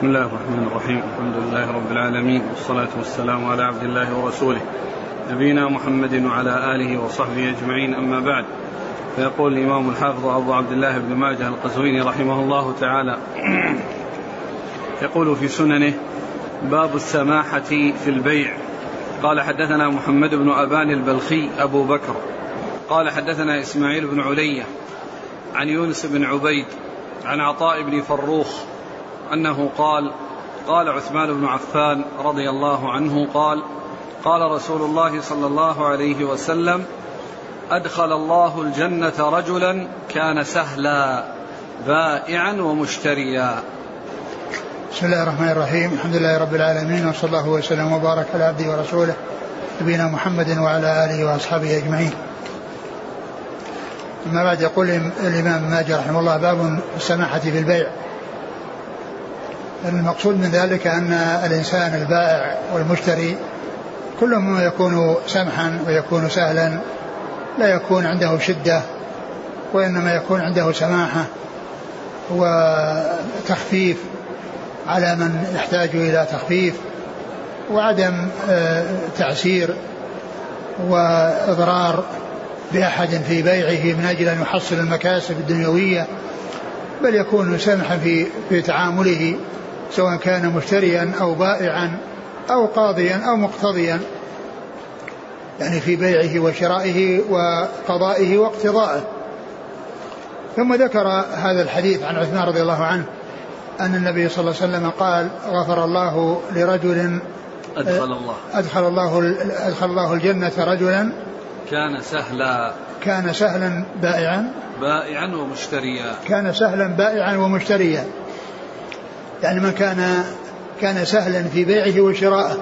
بسم الله الرحمن الرحيم. الحمد لله رب العالمين والصلاة والسلام على عبد الله ورسوله. نبينا محمد وعلى آله وصحبه أجمعين أما بعد. فيقول الإمام الحافظ أبو عبد الله بن ماجه القزويني رحمه الله تعالى يقول في سننه باب السماحة في البيع قال حدثنا محمد بن أبان البلخي أبو بكر. قال حدثنا إسماعيل بن علية عن يونس بن عبيد عن عطاء بن فروخ أنه قال قال عثمان بن عفان رضي الله عنه قال قال رسول الله صلى الله عليه وسلم أدخل الله الجنة رجلا كان سهلا بائعا ومشتريا. بسم الله الرحمن الرحيم. الحمد لله رب العالمين وصلى الله وسلم وبارك على عبده ورسوله نبينا محمد وعلى آله وأصحابه أجمعين. أما بعد يقول الإمام ماجد رحمه الله باب السماحة في البيع. المقصود من ذلك أن الإنسان البائع والمشتري كل ما يكون سمحا ويكون سهلا لا يكون عنده شدة وإنما يكون عنده سماحة وتخفيف على من يحتاج إلى تخفيف وعدم تعسير وإضرار بأحد في بيعه من أجل أن يحصل المكاسب الدنيوية بل يكون سمحا في في تعامله. سواء كان مشتريا أو بائعا أو قاضيا أو مقتضيا يعني في بيعه وشرائه وقضائه واقتضائه. ثم ذكر هذا الحديث عن عثمان رضي الله عنه أن النبي صلى الله عليه وسلم قال غفر الله لرجل أدخل الله. أدخل الله أدخل الله الجنة رجلا. كان سهلا. كان سهلا بائعا. بائعا ومشتريا. كان سهلا بائعا ومشتريا. يعني من كان كان سهلا في بيعه وشرائه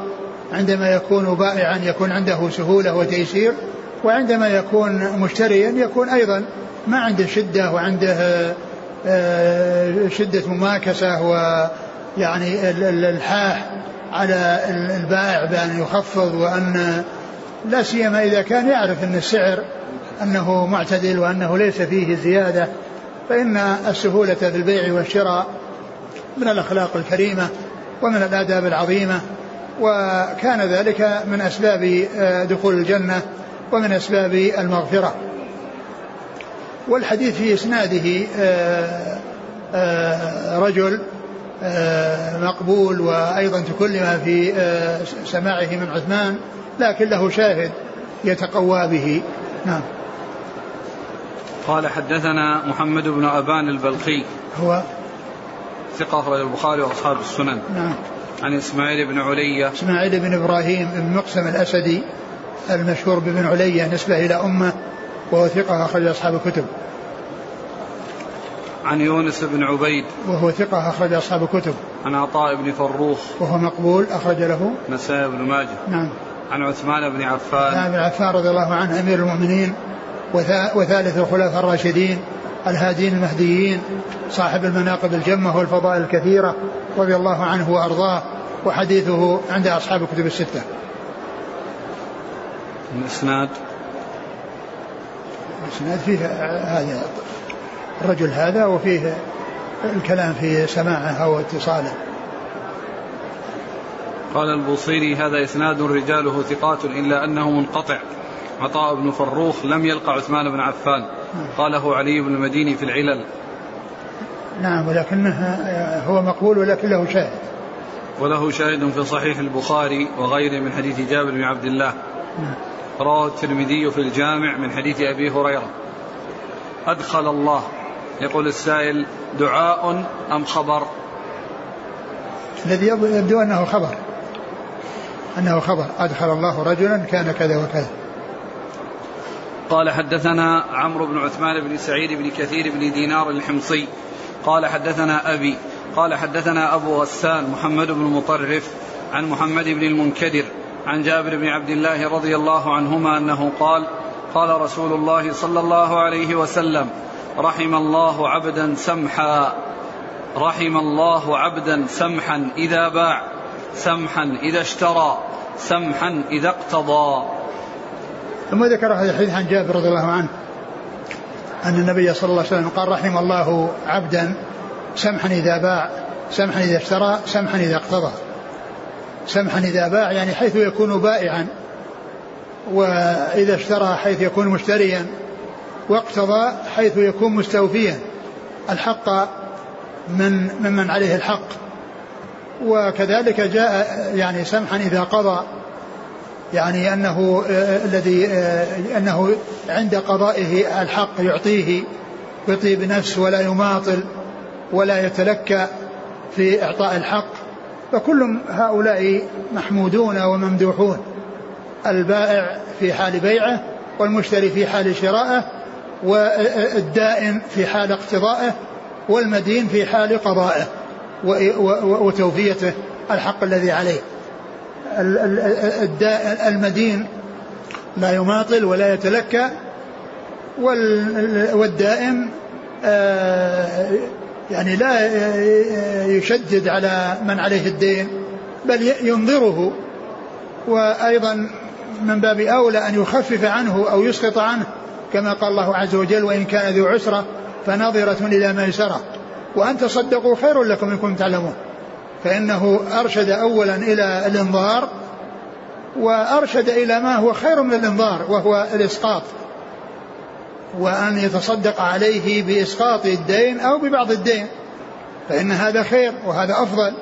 عندما يكون بائعا يكون عنده سهولة وتيسير وعندما يكون مشتريا يكون أيضا ما عنده شدة وعنده شدة مماكسة ويعني الحاح على البائع بأن يخفض وأن لا سيما إذا كان يعرف أن السعر أنه معتدل وأنه ليس فيه زيادة فإن السهولة في البيع والشراء من الأخلاق الكريمة ومن الآداب العظيمة وكان ذلك من أسباب دخول الجنة ومن أسباب المغفرة. والحديث في إسناده رجل مقبول وأيضا تكلم في سماعه من عثمان لكن له شاهد يتقوى به. نعم. قال حدثنا محمد بن أبان البلخي. هو؟ ثقة أخرج البخاري وأصحاب السنن. نعم. عن إسماعيل بن علية إسماعيل بن إبراهيم بن مقسم الأسدي المشهور بابن علية نسبة إلى أمة وهو ثقة أخرج أصحاب الكتب. عن يونس بن عبيد. وهو ثقة أخرج أصحاب الكتب. عن عطاء بن فروخ. وهو مقبول أخرج له. نسائي بن ماجه. نعم. عن عثمان بن عفان. عثمان بن عفان رضي الله عنه أمير المؤمنين وثالث الخلفاء الراشدين الهادين المهديين صاحب المناقب الجمة والفضائل الكثيرة رضي الله عنه وأرضاه وحديثه عند أصحاب الكتب الستة. الإسناد؟ الإسناد فيه هذا الرجل هذا وفيه الكلام في سماعه أو اتصاله. قال البوصيري هذا إسناد رجاله ثقات إلا أنه منقطع. عطاء بن فروخ لم يلقى عثمان بن عفان. قاله علي بن المديني في العلل. نعم ولكنه هو مقبول ولكن له شاهد. وله شاهد في صحيح البخاري وغيره من حديث جابر بن عبد الله. رواه الترمذي في الجامع من حديث أبي هريرة. أدخل الله. يقول السائل دعاء أم خبر؟ الذي يبدو أنه خبر. أنه خبر. أدخل الله رجلا كان كذا وكذا. قال حدثنا عمرو بن عثمان بن سعيد بن كثير بن دينار الحمصي. قال حدثنا أبي قال حدثنا أبو غسان محمد بن مطرف عن محمد بن المنكدر عن جابر بن عبد الله رضي الله عنهما أنه قال قال رسول الله صلى الله عليه وسلم رحم الله عبدا سمحا. رحم الله عبدا سمحا إذا باع سمحا إذا اشترى سمحا إذا اقتضى. ثم ذكر هذا الحديث عن جابر رضي الله عنه أن النبي صلى الله عليه وسلم قال رحم الله عبدا سمحا إذا باع سمحا إذا اشترى سمحا إذا اقتضى. سمحا إذا باع يعني حيث يكون بائعا وإذا اشترى حيث يكون مشتريا واقتضى حيث يكون مستوفيا. الحق من ممن عليه الحق. وكذلك جاء يعني سمحا إذا قضى. يعني أنه آه الذي آه أنه عند قضائه الحق يعطيه بطيب نفس ولا يماطل ولا يتلكى في إعطاء الحق. فكل هؤلاء محمودون وممدوحون البائع في حال بيعه والمشتري في حال شرائه والدائن في حال اقتضائه والمدين في حال قضائه وتوفيته الحق الذي عليه. المدين لا يماطل ولا يتلكى والدائم آه، يعني لا يشدد على من عليه الدين بل ينظره. وأيضا من باب أولى أن يخفف عنه أو يسقط عنه كما قال الله عز وجل وإن كان ذو عسرة فناظرة إلى ميسرة وأن تصدقوا خير لكم إن كنتم تعلمون. فإنه أرشد أولا إلى الإنظار وأرشد إلى ما هو خير من الإنظار وهو الإسقاط. وأن يتصدق عليه بإسقاط الدين أو ببعض الدين فإن هذا خير وهذا أفضل.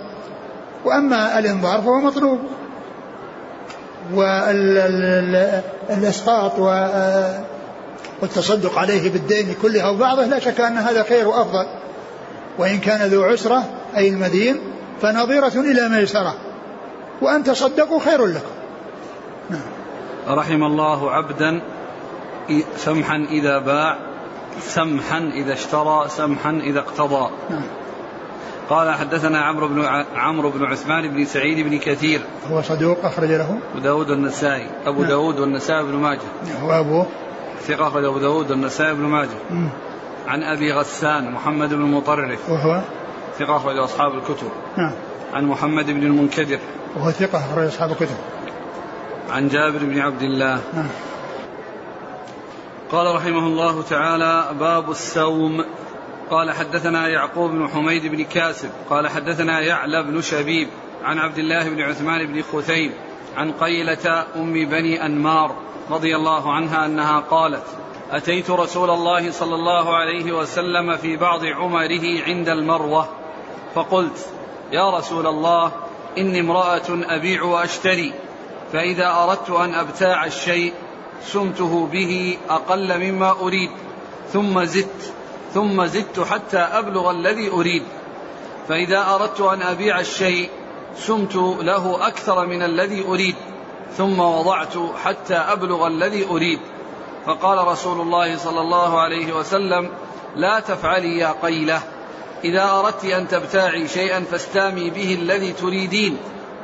وأما الإنظار فهو مطلوب. والإسقاط والتصدق عليه بالدين كله أو بعضه لا شك أن هذا خير وأفضل. وإن كان ذو عسرة أي المدين فنظيرة إلى ميسرة وأن تصدقوا خير لكم. نعم. رحم الله عبدا سمحا إذا باع سمحا إذا اشترى سمحا إذا اقتضى. نعم. قال حدثنا عمرو بن عمرو بن عثمان بن سعيد بن كثير. هو صدوق أخرج له. أبو داود والنسائي. أبو نعم. داود والنسائي بن ماجه. هو أبوه. ثقة أخرج أبو داود والنسائي بن ماجه. عن أبي غسان محمد بن المطرف. وهو؟ ثقة أخرج أصحاب الكتب. نعم. عن محمد بن المنكدر. وهو ثقة أخرج أصحاب الكتب. عن جابر بن عبد الله. نعم. قال رحمه الله تعالى باب السوم. قال حدثنا يعقوب بن حميد بن كاسب. قال حدثنا يعلى بن شبيب عن عبد الله بن عثمان بن خثيم عن قيلة أم بني أنمار رضي الله عنها أنها قالت أتيت رسول الله صلى الله عليه وسلم في بعض عمره عند المروة. فقلت يا رسول الله إني امرأة أبيع وأشتري فإذا أردت أن أبتاع الشيء سمته به أقل مما أريد ثم زدت ثم زدت حتى أبلغ الذي أريد. فإذا أردت أن أبيع الشيء سمت له أكثر من الذي أريد ثم وضعت حتى أبلغ الذي أريد. فقال رسول الله صلى الله عليه وسلم لا تفعلي يا قيلة. إذا أردت أن تبتاعي شيئا فاستامي به الذي تريدين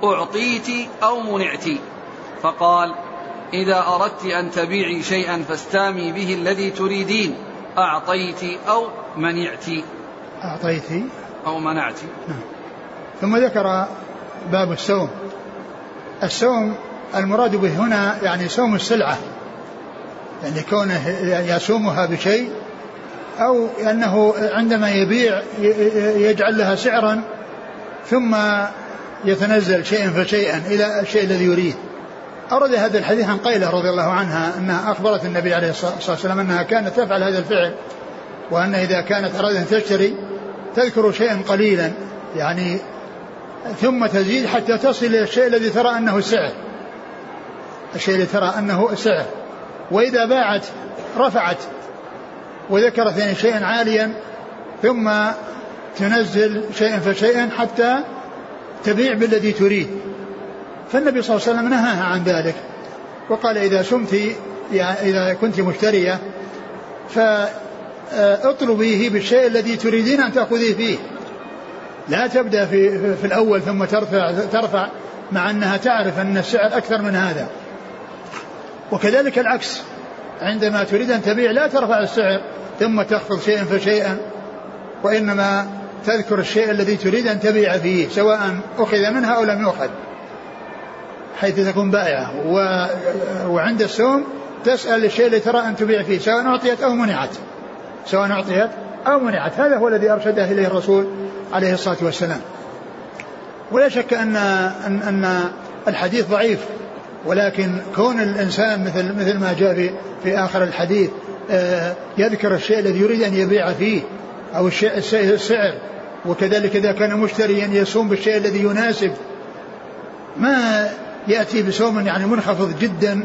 أعطيت أو منعت. فقال إذا أردت أن تبيعي شيئا فاستامي به الذي تريدين أعطيت أو منعت. أعطيت أو منعت. نعم. ثم ذكر باب السوم السوم المراد به هنا يعني سوم السلعة يعني كونه يسومها بشيء أو أنه عندما يبيع يجعل لها سعرا ثم يتنزل شيئا فشيئا إلى الشيء الذي يريد. أورد هذا الحديث عن قيلة رضي الله عنها أنها أخبرت النبي عليه الصلاة والسلام أنها كانت تفعل هذا الفعل وأن إذا كانت أرادت أن تشتري تذكر شيئا قليلا يعني ثم تزيد حتى تصل إلى الشيء الذي ترى أنه سعر. الشيء الذي ترى أنه سعر. وإذا باعت رفعت وذكرت يعني شيئا عاليا ثم تنزل شيئا فشيئا حتى تبيع بالذي تريد. فالنبي صلى الله عليه وسلم نهاها عن ذلك وقال إذا سمت يعني إذا كنت مشترية فاطلبيه بالشيء الذي تريدين أن تأخذيه فيه. لا تبدأ في, في الأول ثم ترفع, ترفع مع أنها تعرف أن السعر أكثر من هذا. وكذلك العكس عندما تريد أن تبيع لا ترفع السعر. ثم تخفض شيئا فشيئا وإنما تذكر الشيء الذي تريد أن تبيع فيه سواء أخذ منها أو لم يؤخذ. حيث تكون بائعة. و... وعند السوم تسأل الشيء الذي ترى أن تبيع فيه سواء أعطيت أو منعت. سواء أعطيت أو منعت. هذا هو الذي أرشده إليه الرسول عليه الصلاة والسلام. ولا شك أن أن, أن الحديث ضعيف ولكن كون الإنسان مثل مثل ما جاء في, في آخر الحديث يذكر الشيء الذي يريد أن يبيع فيه أو الشيء السعر وكذلك إذا كان مشتريا يصوم بالشيء الذي يناسب. ما يأتي بصوم يعني منخفض جدا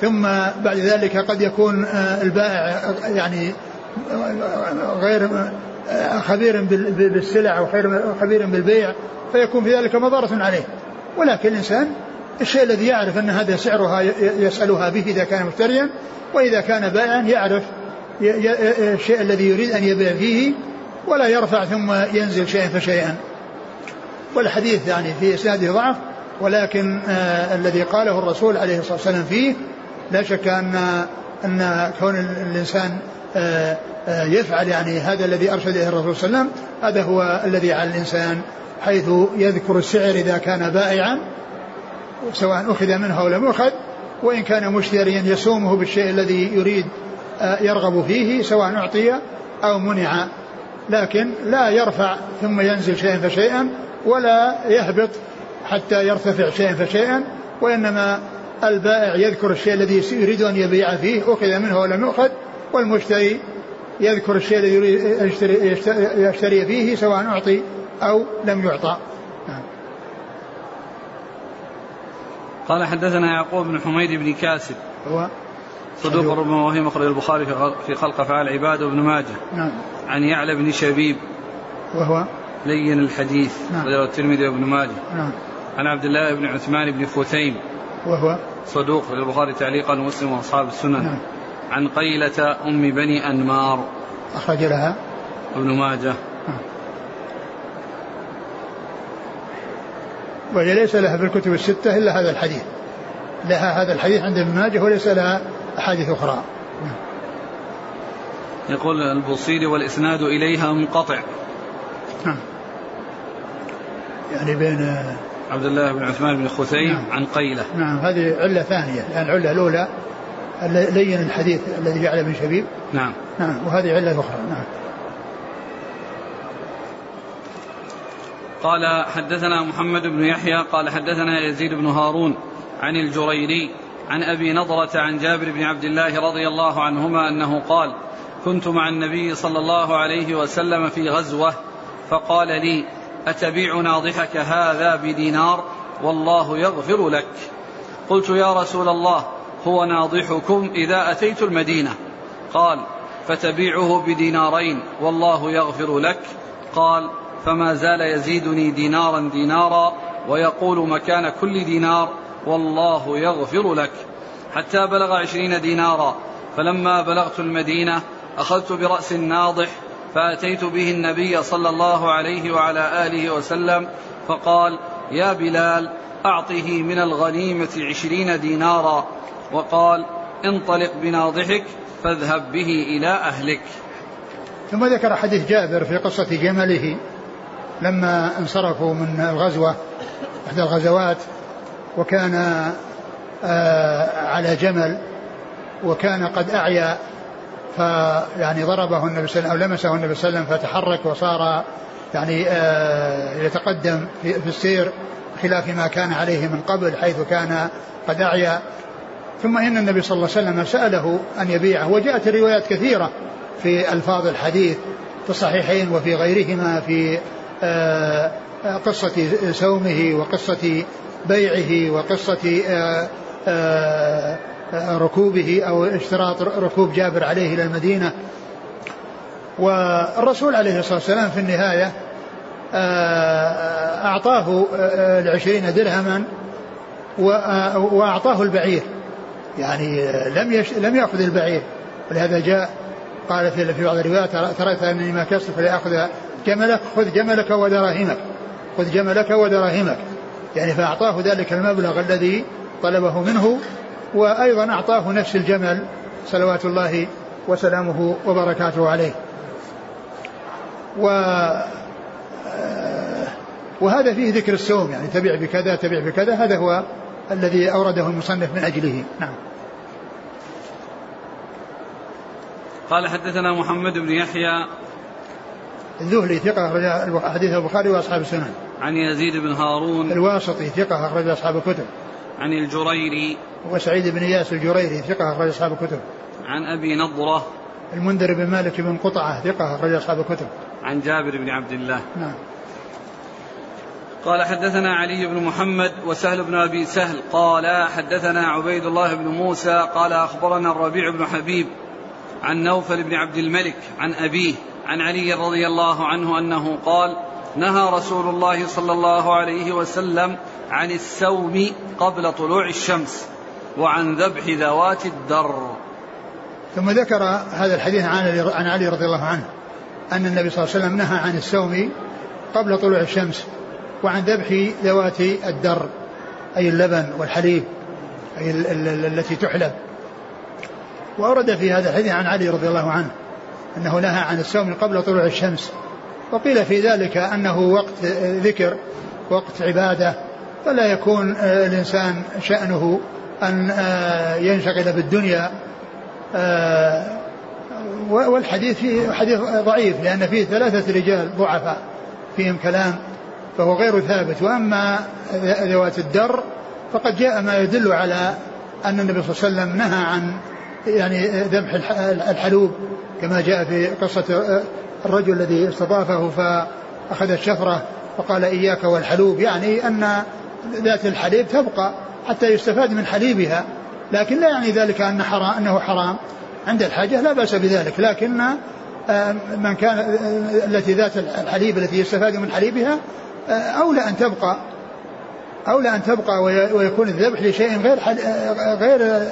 ثم بعد ذلك قد يكون آه، البائع يعني غير آه، خبير بالسلع أو خبير بالبيع فيكون في ذلك مضرة عليه. ولكن الإنسان الشيء الذي يعرف أن هذا سعرها يسألها به إذا كان مشتريا وإذا كان بائعا يعرف الشيء الذي يريد أن يبيع فيه ولا يرفع ثم ينزل شيئا فشيئا. والحديث يعني في إسناده ضعف ولكن آه الذي قاله الرسول عليه الصلاة والسلام فيه لا شك أن أن كون الإنسان آه آه يفعل يعني هذا الذي أرشد إليه الرسول صلى الله عليه وسلم هذا هو الذي على الإنسان حيث يذكر السعر إذا كان بائعا سواء أخذ منه أو لم يؤخذ وإن كان مشتريا يسومه بالشيء الذي يريد آه، يرغب فيه سواء أعطي أو منع. لكن لا يرفع ثم ينزل شيئا فشيئا ولا يهبط حتى يرتفع شيئا فشيئا وإنما البائع يذكر الشيء الذي يريد أن يبيع فيه أخذ منه ولم يؤخذ والمشتري يذكر الشيء الذي يريد يشتري, يشتري فيه سواء أعطي أو لم يعطى. قال حدثنا يعقوب بن حميد بن كاسب. هو صدوق ربما وهي مخرج البخاري في خلق أفعال العباد وابن ماجه. نعم. عن يعلى بن شبيب. وهو لين الحديث. نعم. الترمذي وابن ماجه. نعم. عن عبد الله بن عثمان بن خثيم وهو صدوق للبخاري تعليقا ومسلم وأصحاب السنن. نعم. عن قيلة أم بني أنمار. أخرج لها ابن ماجه. وهي ليس لها في الكتب الستة إلا هذا الحديث. لها هذا الحديث عند ابن ماجه وليس لها أحاديث أخرى. يقول البوصيري والإسناد إليها منقطع. نعم. يعني بين عبد الله بن عثمان بن خثيم نعم. عن قيلة. نعم هذه علة ثانية. لأن العلة الأولى لين الحديث الذي جعل من شبيب. نعم. نعم وهذه علة أخرى. نعم. قال حدثنا محمد بن يحيى قال حدثنا يزيد بن هارون عن الجريري عن أبي نضرة عن جابر بن عبد الله رضي الله عنهما أنه قال كنت مع النبي صلى الله عليه وسلم في غزوة فقال لي اتبيع ناضحك هذا بدينار؟ والله يغفر لك. قلت يا رسول الله هو ناضحكم إذا أتيت المدينة. قال فتبيعه بدينارين والله يغفر لك. قال فما زال يزيدني دينارا دينارا ويقول مكان كل دينار والله يغفر لك. حتى بلغ عشرين دينارا فلما بلغت المدينة أخذت برأس الناضح فأتيت به النبي صلى الله عليه وعلى آله وسلم فقال يا بلال أعطه من الغنيمة عشرين دينارا. وقال انطلق بناضحك فاذهب به إلى أهلك. ثم ذكر حديث جابر في قصة جمله لما انصرفوا من الغزوة إحدى الغزوات وكان آه على جمل وكان قد أعيا فيعني ضربه النبي صلى الله عليه وسلم أو لمسه النبي صلى الله عليه وسلم فتحرك وصار يعني آه يتقدم في, السير خلاف ما كان عليه من قبل حيث كان قد أعيا. ثم إن النبي صلى الله عليه وسلم سأله أن يبيعه وجاءت الروايات كثيرة في ألفاظ الحديث في الصحيحين وفي غيرهما في قصة سومه وقصة بيعه وقصة آه، آه، ركوبه أو اشتراط ركوب جابر عليه إلى المدينة. والرسول عليه الصلاة والسلام في النهاية أعطاه العشرين درهما وأعطاه البعير. يعني لم لم يأخذ البعير. ولهذا جاء قال في بعض الروايات تركت أنني ما كسر فليأخذ جملك خذ جملك ودراهمك. خذ جملك ودراهمك. يعني فأعطاه ذلك المبلغ الذي طلبه منه وأيضا أعطاه نفس الجمل صلوات الله وسلامه وبركاته عليه. و آه، وهذا فيه ذكر السوم يعني تبع بكذا تبع بكذا هذا هو الذي أورده المصنف من أجله. نعم. قال حدثنا محمد بن يحيى الذهلي ثقة أخرج حديث البخاري وأصحاب السنن. عن يزيد بن هارون. الواسطي ثقة أخرج أصحاب الكتب. عن الجريري. وسعيد بن إياس الجريري ثقة أخرج أصحاب الكتب. عن أبي نضرة. المنذر بن مالك بن قطعة ثقة أخرج أصحاب الكتب. عن جابر بن عبد الله. نعم. قال حدثنا علي بن محمد وسهل بن أبي سهل. قال حدثنا عبيد الله بن موسى قال أخبرنا الربيع بن حبيب عن نوفل بن عبد الملك عن أبيه عن علي رضي الله عنه أنه قال نهى رسول الله صلى الله عليه وسلم عن السوم قبل طلوع الشمس وعن ذبح ذوات الدر. ثم ذكر هذا الحديث عن علي رضي الله عنه أن النبي صلى الله عليه وسلم نهى عن السوم قبل طلوع الشمس وعن ذبح ذوات الدر أي اللبن والحليب أي التي تحلب. وأورد في هذا الحديث عن علي رضي الله عنه أنه نهى عن الصوم قبل طلوع الشمس وقيل في ذلك أنه وقت ذكر وقت عبادة فلا يكون الإنسان شأنه أن ينشغل بالدنيا والحديث فيه حديث ضعيف لأن فيه ثلاثة رجال ضعفاء فيهم كلام فهو غير ثابت. وأما ذوات الدر فقد جاء ما يدل على أن النبي صلى الله عليه وسلم نهى عن يعني ذبح الحلوب كما جاء في قصة الرجل الذي استضافه فأخذ الشفرة وقال إياك والحلوب يعني أن ذات الحليب تبقى حتى يستفاد من حليبها لكن لا يعني ذلك أن حرام أنه حرام. عند الحاجة لا بأس بذلك لكن آه، من كان آه، التي ذات الحليب التي يستفاد من حليبها آه، أولى أن تبقى أولى أن تبقى ويكون الذبح لشيء غير غير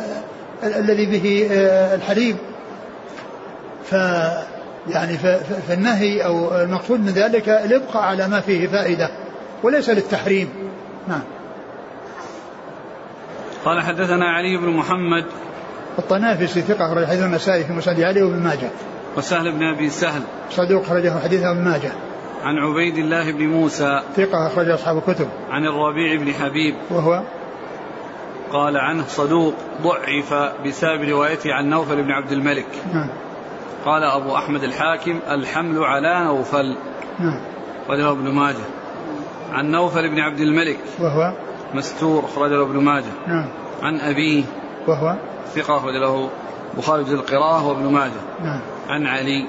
الذي به الحليب. ف يعني فالنهي أو المقصود من ذلك الإبقاء على ما فيه فائدة وليس للتحريم. نعم. قال حدثنا علي بن محمد. الطنافسي ثقة أخرج حديث النسائي في مسند علي وابن ماجه. وسهل بن أبي سهل. صدوق أخرجه حديثه ابن ماجه. عن عبيد الله بن موسى. ثقة أخرج أصحاب الكتب. عن الربيع بن حبيب. وهو قال عنه صدوق ضعف بسبب روايته عن نوفل بن عبد الملك. نعم. قال أبو أحمد الحاكم الحمل على نوفل. نعم. أخرجه ابن ماجه. عن نوفل بن عبد الملك. وهو؟ مستور أخرجه ابن ماجه. نعم. عن أبيه. وهو؟ ثقة أخرج له بخاري في القراءة وابن ماجه. نعم. عن علي.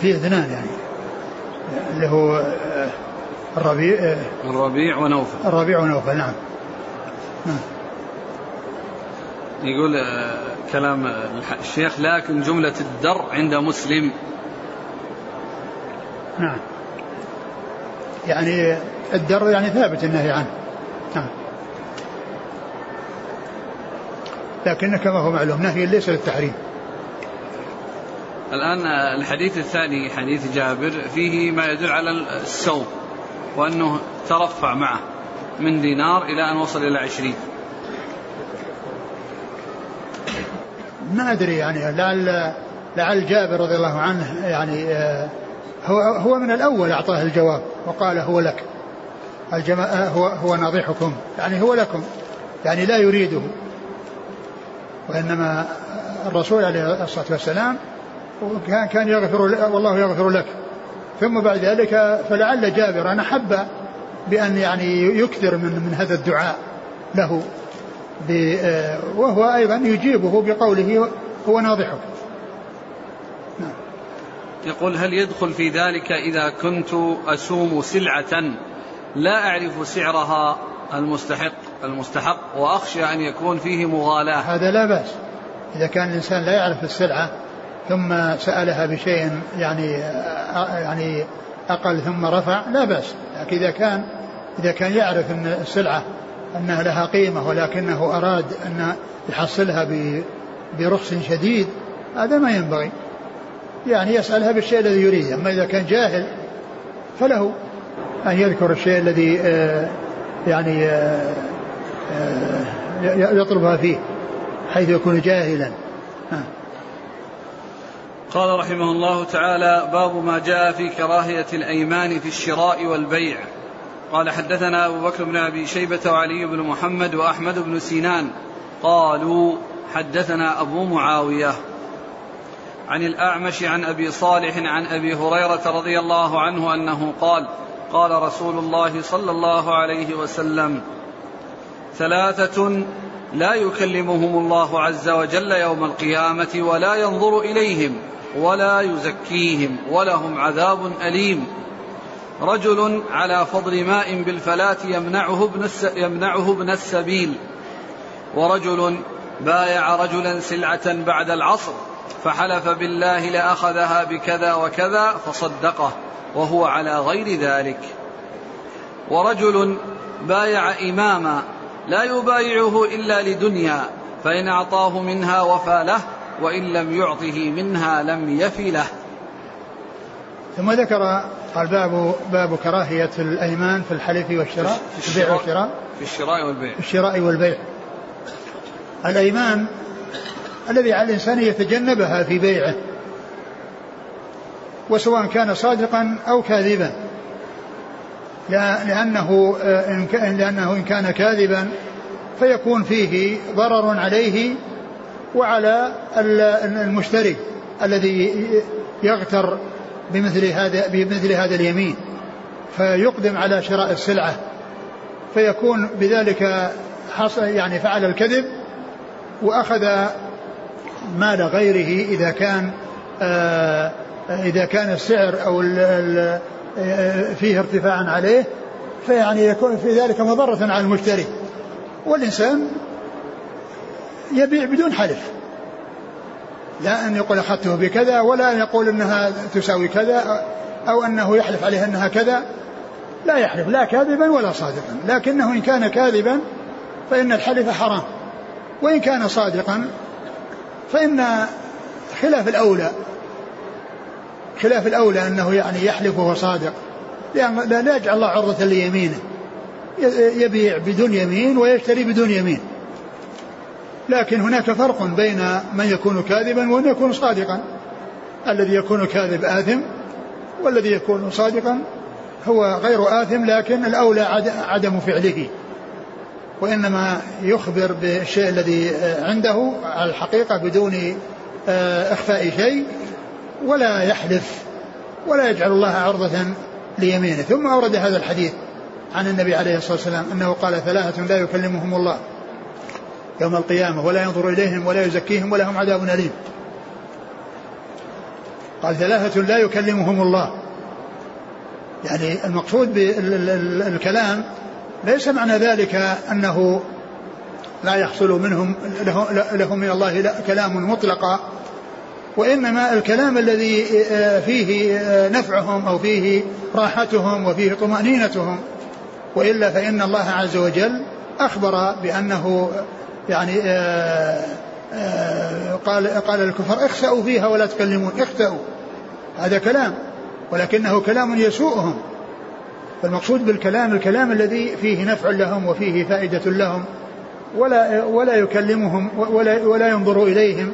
في اثنان يعني. اللي هو آه، الربيع آه، الربيع ونوفل. الربيع ونوفل نعم. نعم. يقول آه، كلام الشيخ لكن جملة الدر عند مسلم. نعم. يعني الدر يعني ثابت النهي عنه. نعم. لكن كما هو معلوم نهي ليس للتحريم. الآن الحديث الثاني حديث جابر فيه ما يدل على السوم وأنه ترفع معه من دينار إلى أن وصل إلى عشرين. ما أدري يعني لعل لعل جابر رضي الله عنه يعني آه، هو هو من الأول أعطاه الجواب وقال هو لك. الجماعة هو هو ناضحكم. يعني هو لكم. يعني لا يريده. وإنما الرسول عليه الصلاة والسلام كان كان يغفر والله يغفر لك. ثم بعد ذلك فلعل جابر أنا حب بأن يعني يكثر من من هذا الدعاء له. وهو أيضا يجيبه بقوله هو ناضحك نعم. يقول هل يدخل في ذلك إذا كنت أسوم سلعة؟ لا أعرف سعرها المستحق المستحق وأخشى أن يكون فيه مغالاة. هذا لا بأس. إذا كان الإنسان لا يعرف السلعة ثم سألها بشيء يعني يعني أقل ثم رفع لا بأس. لكن إذا كان إذا كان يعرف أن السلعة أنها لها قيمة ولكنه أراد أن يحصلها برخص شديد هذا ما ينبغي. يعني يسألها بالشيء الذي يريده أما إذا كان جاهل فله أن يذكر الشيء الذي آه، يعني آه، آه، يطلبها فيه حيث يكون جاهلا. قال رحمه الله تعالى باب ما جاء في كراهية الأيمان في الشراء والبيع. قال حدثنا أبو بكر بن أبي شيبة وعلي بن محمد وأحمد بن سينان قالوا حدثنا أبو معاوية عن الأعمش عن أبي صالح عن أبي هريرة رضي الله عنه أنه قال قال رسول الله صلى الله عليه وسلم ثلاثة لا يكلمهم الله عز وجل يوم القيامة ولا ينظر إليهم ولا يزكيهم ولهم عذاب أليم. رجل على فضل ماء بالفلاة يمنعه ابن, يمنعه ابن السبيل. ورجل بايع رجلا سلعة بعد العصر فحلف بالله لأخذها بكذا وكذا فصدقه وهو على غير ذلك. ورجل بايع إماما لا يبايعه إلا لدنيا فإن أعطاه منها وفى له وإن لم يعطه منها لم يف له. ثم ذكر الباب باب كراهية الأيمان في الحلف والشراء في البيع والشراء. في الشراء والبيع. في الشراء والبيع. الأيمان الذي على الإنسان يتجنبها في بيعه وسواء كان صادقا أو كاذبا. لأنه إن لأنه إن كان كاذبا فيكون فيه ضرر عليه وعلى المشتري الذي يغتر بمثل هذا بمثل هذا اليمين فيقدم على شراء السلعة فيكون بذلك حصل يعني فعل الكذب وأخذ مال غيره إذا كان آه إذا كان السعر أو فيه ارتفاع عليه فيعني يكون في ذلك مضرة على المشتري. والإنسان يبيع بدون حلف. لا أن يقول أخذته بكذا ولا أن يقول أنها تساوي كذا أو أنه يحلف عليها أنها كذا. لا يحلف لا كاذبا ولا صادقا. لكنه إن كان كاذبا فإن الحلف حرام. وإن كان صادقا فإن خلاف الأولى خلاف الأولى أنه يعني يحلف وهو صادق. لأن لا يجعل الله عرضة ليمينه. يبيع بدون يمين ويشتري بدون يمين. لكن هناك فرق بين من يكون كاذبا ومن يكون صادقا. الذي يكون كاذب آثم والذي يكون صادقا هو غير آثم لكن الأولى عدم فعله. وإنما يخبر بالشيء الذي عنده على الحقيقة بدون آه، إخفاء شيء ولا يحلف ولا يجعل الله عرضة ليمينه. ثم أورد هذا الحديث عن النبي عليه الصلاة والسلام أنه قال ثلاثة لا يكلمهم الله. يوم القيامة ولا ينظر إليهم ولا يزكيهم ولهم عذاب أليم. قال ثلاثة لا يكلمهم الله. يعني المقصود بالكلام ليس معنى ذلك أنه لا يحصل منهم لهم من الله كلام مطلقا وإنما الكلام الذي فيه نفعهم أو فيه راحتهم وفيه طمأنينتهم وإلا فإن الله عز وجل أخبر بأنه يعني آه، آه، قال قال الكفر اخسأوا فيها ولا تكلمون اخسأوا. هذا كلام. ولكنه كلام يسوءهم. فالمقصود بالكلام الكلام الذي فيه نفع لهم وفيه فائدة لهم ولا ولا يكلمهم ولا ولا ينظر إليهم.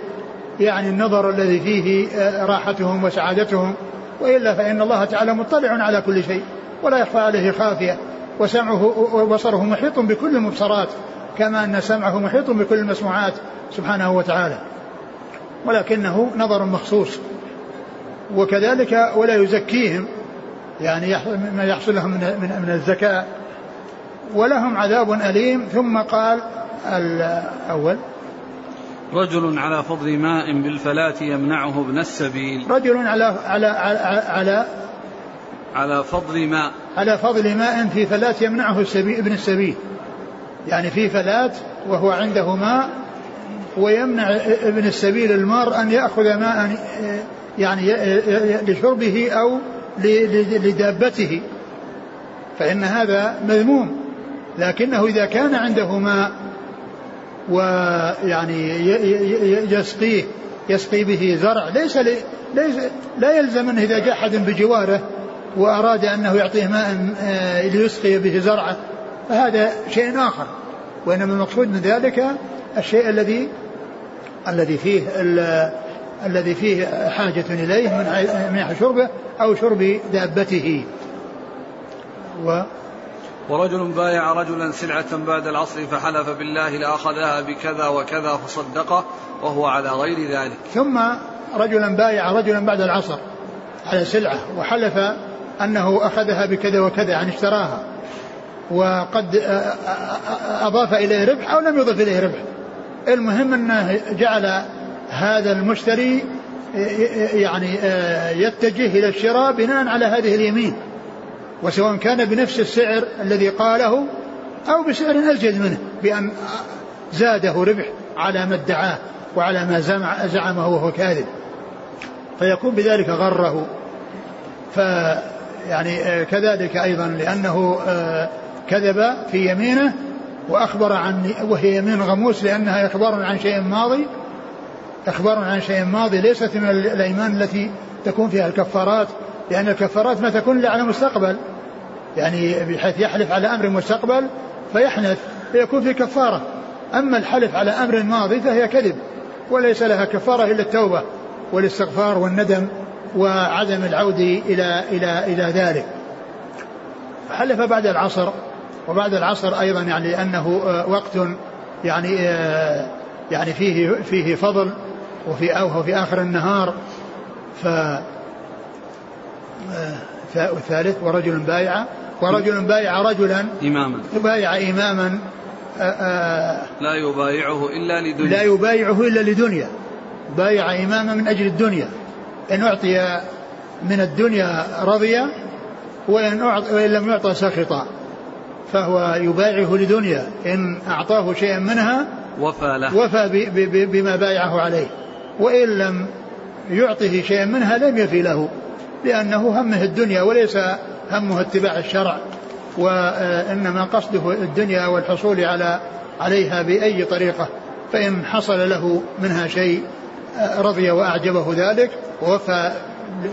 يعني النظر الذي فيه آه، راحتهم وسعادتهم. وإلا فإن الله تعالى مطلع على كل شيء ولا يخفى عليه خافية. وسمعه وبصره محيط بكل المبصرات كما أن سمعه محيط بكل المسموعات سبحانه وتعالى. ولكنه نظر مخصوص. وكذلك ولا يزكيهم يعني ما يحصل لهم من, من الزكاة. ولهم عذاب أليم. ثم قال الأول رجل على فضل ماء بالفلاة يمنعه ابن السبيل. رجل على على على, على على فضل ماء. على فضل ماء في فلاة يمنعه السبيل ابن السبيل. يعني في فلاة وهو عنده ماء ويمنع ابن السبيل المار أن يأخذ ماء يعني لشربه أو لدابته. فإن هذا مذموم. لكنه إذا كان عنده ماء ويعني يسقيه يسقي به زرع ليس ليس لا يلزم أنه إذا جاء أحد بجواره وأراد أنه يعطيه ماء آه، ليسقي به زرعه. فهذا شيء آخر. وإنما المقصود من ذلك الشيء الذي الذي فيه الذي فيه حاجة إليه من من شربه أو شرب دابته. و ورجل بايع رجلا سلعة بعد العصر فحلف بالله لأخذها بكذا وكذا فصدقه وهو على غير ذلك. ثم رجلا بايع رجلا بعد العصر على سلعة وحلف أنه أخذها بكذا وكذا يعني اشتراها. وقد أضاف إليه ربح أو لم يضف إليه ربح. المهم أنه جعل هذا المشتري يعني يتجه إلى الشراء بناء على هذه اليمين. وسواء كان بنفس السعر الذي قاله أو بسعر أزيد منه بأن زاده ربح على ما ادعاه وعلى ما زعمه وهو كاذب. فيكون بذلك غره. ف يعني كذلك أيضا لأنه كذب في يمينه وأخبر عن وهي يمين غموس لأنها إخبار عن شيء ماضي. إخبار عن شيء ماضي ليست من الأيمان التي تكون فيها الكفارات لأن الكفارات ما تكون إلا على مستقبل يعني بحيث يحلف على أمر مستقبل فيحنث فيكون في كفارة. أما الحلف على أمر ماضي فهي كذب وليس لها كفارة إلا التوبة والاستغفار والندم وعدم العود إلى إلى إلى ذلك. حلف بعد العصر. وبعد العصر أيضا يعني لأنه وقت يعني يعني فيه فيه فضل وفي أو في آخر النهار. ف والثالث ورجل بايع ورجل بايع رجلا. إماما. بايع إماما لا يبايعه إلا لدنيا. لا يبايعه إلا لدنيا. بايع إماما من أجل الدنيا. إن أعطي من الدنيا رضي وإن, وإن لم يعطى سخط فهو يبايعه لدنيا. إن أعطاه شيئا منها وفى له. وفى بما بايعه عليه. وإن لم يعطه شيئا منها لم يفي له لأنه همه الدنيا وليس همه اتباع الشرع. وإنما قصده الدنيا والحصول على عليها بأي طريقة. فإن حصل له منها شيء رضي وأعجبه ذلك ووفى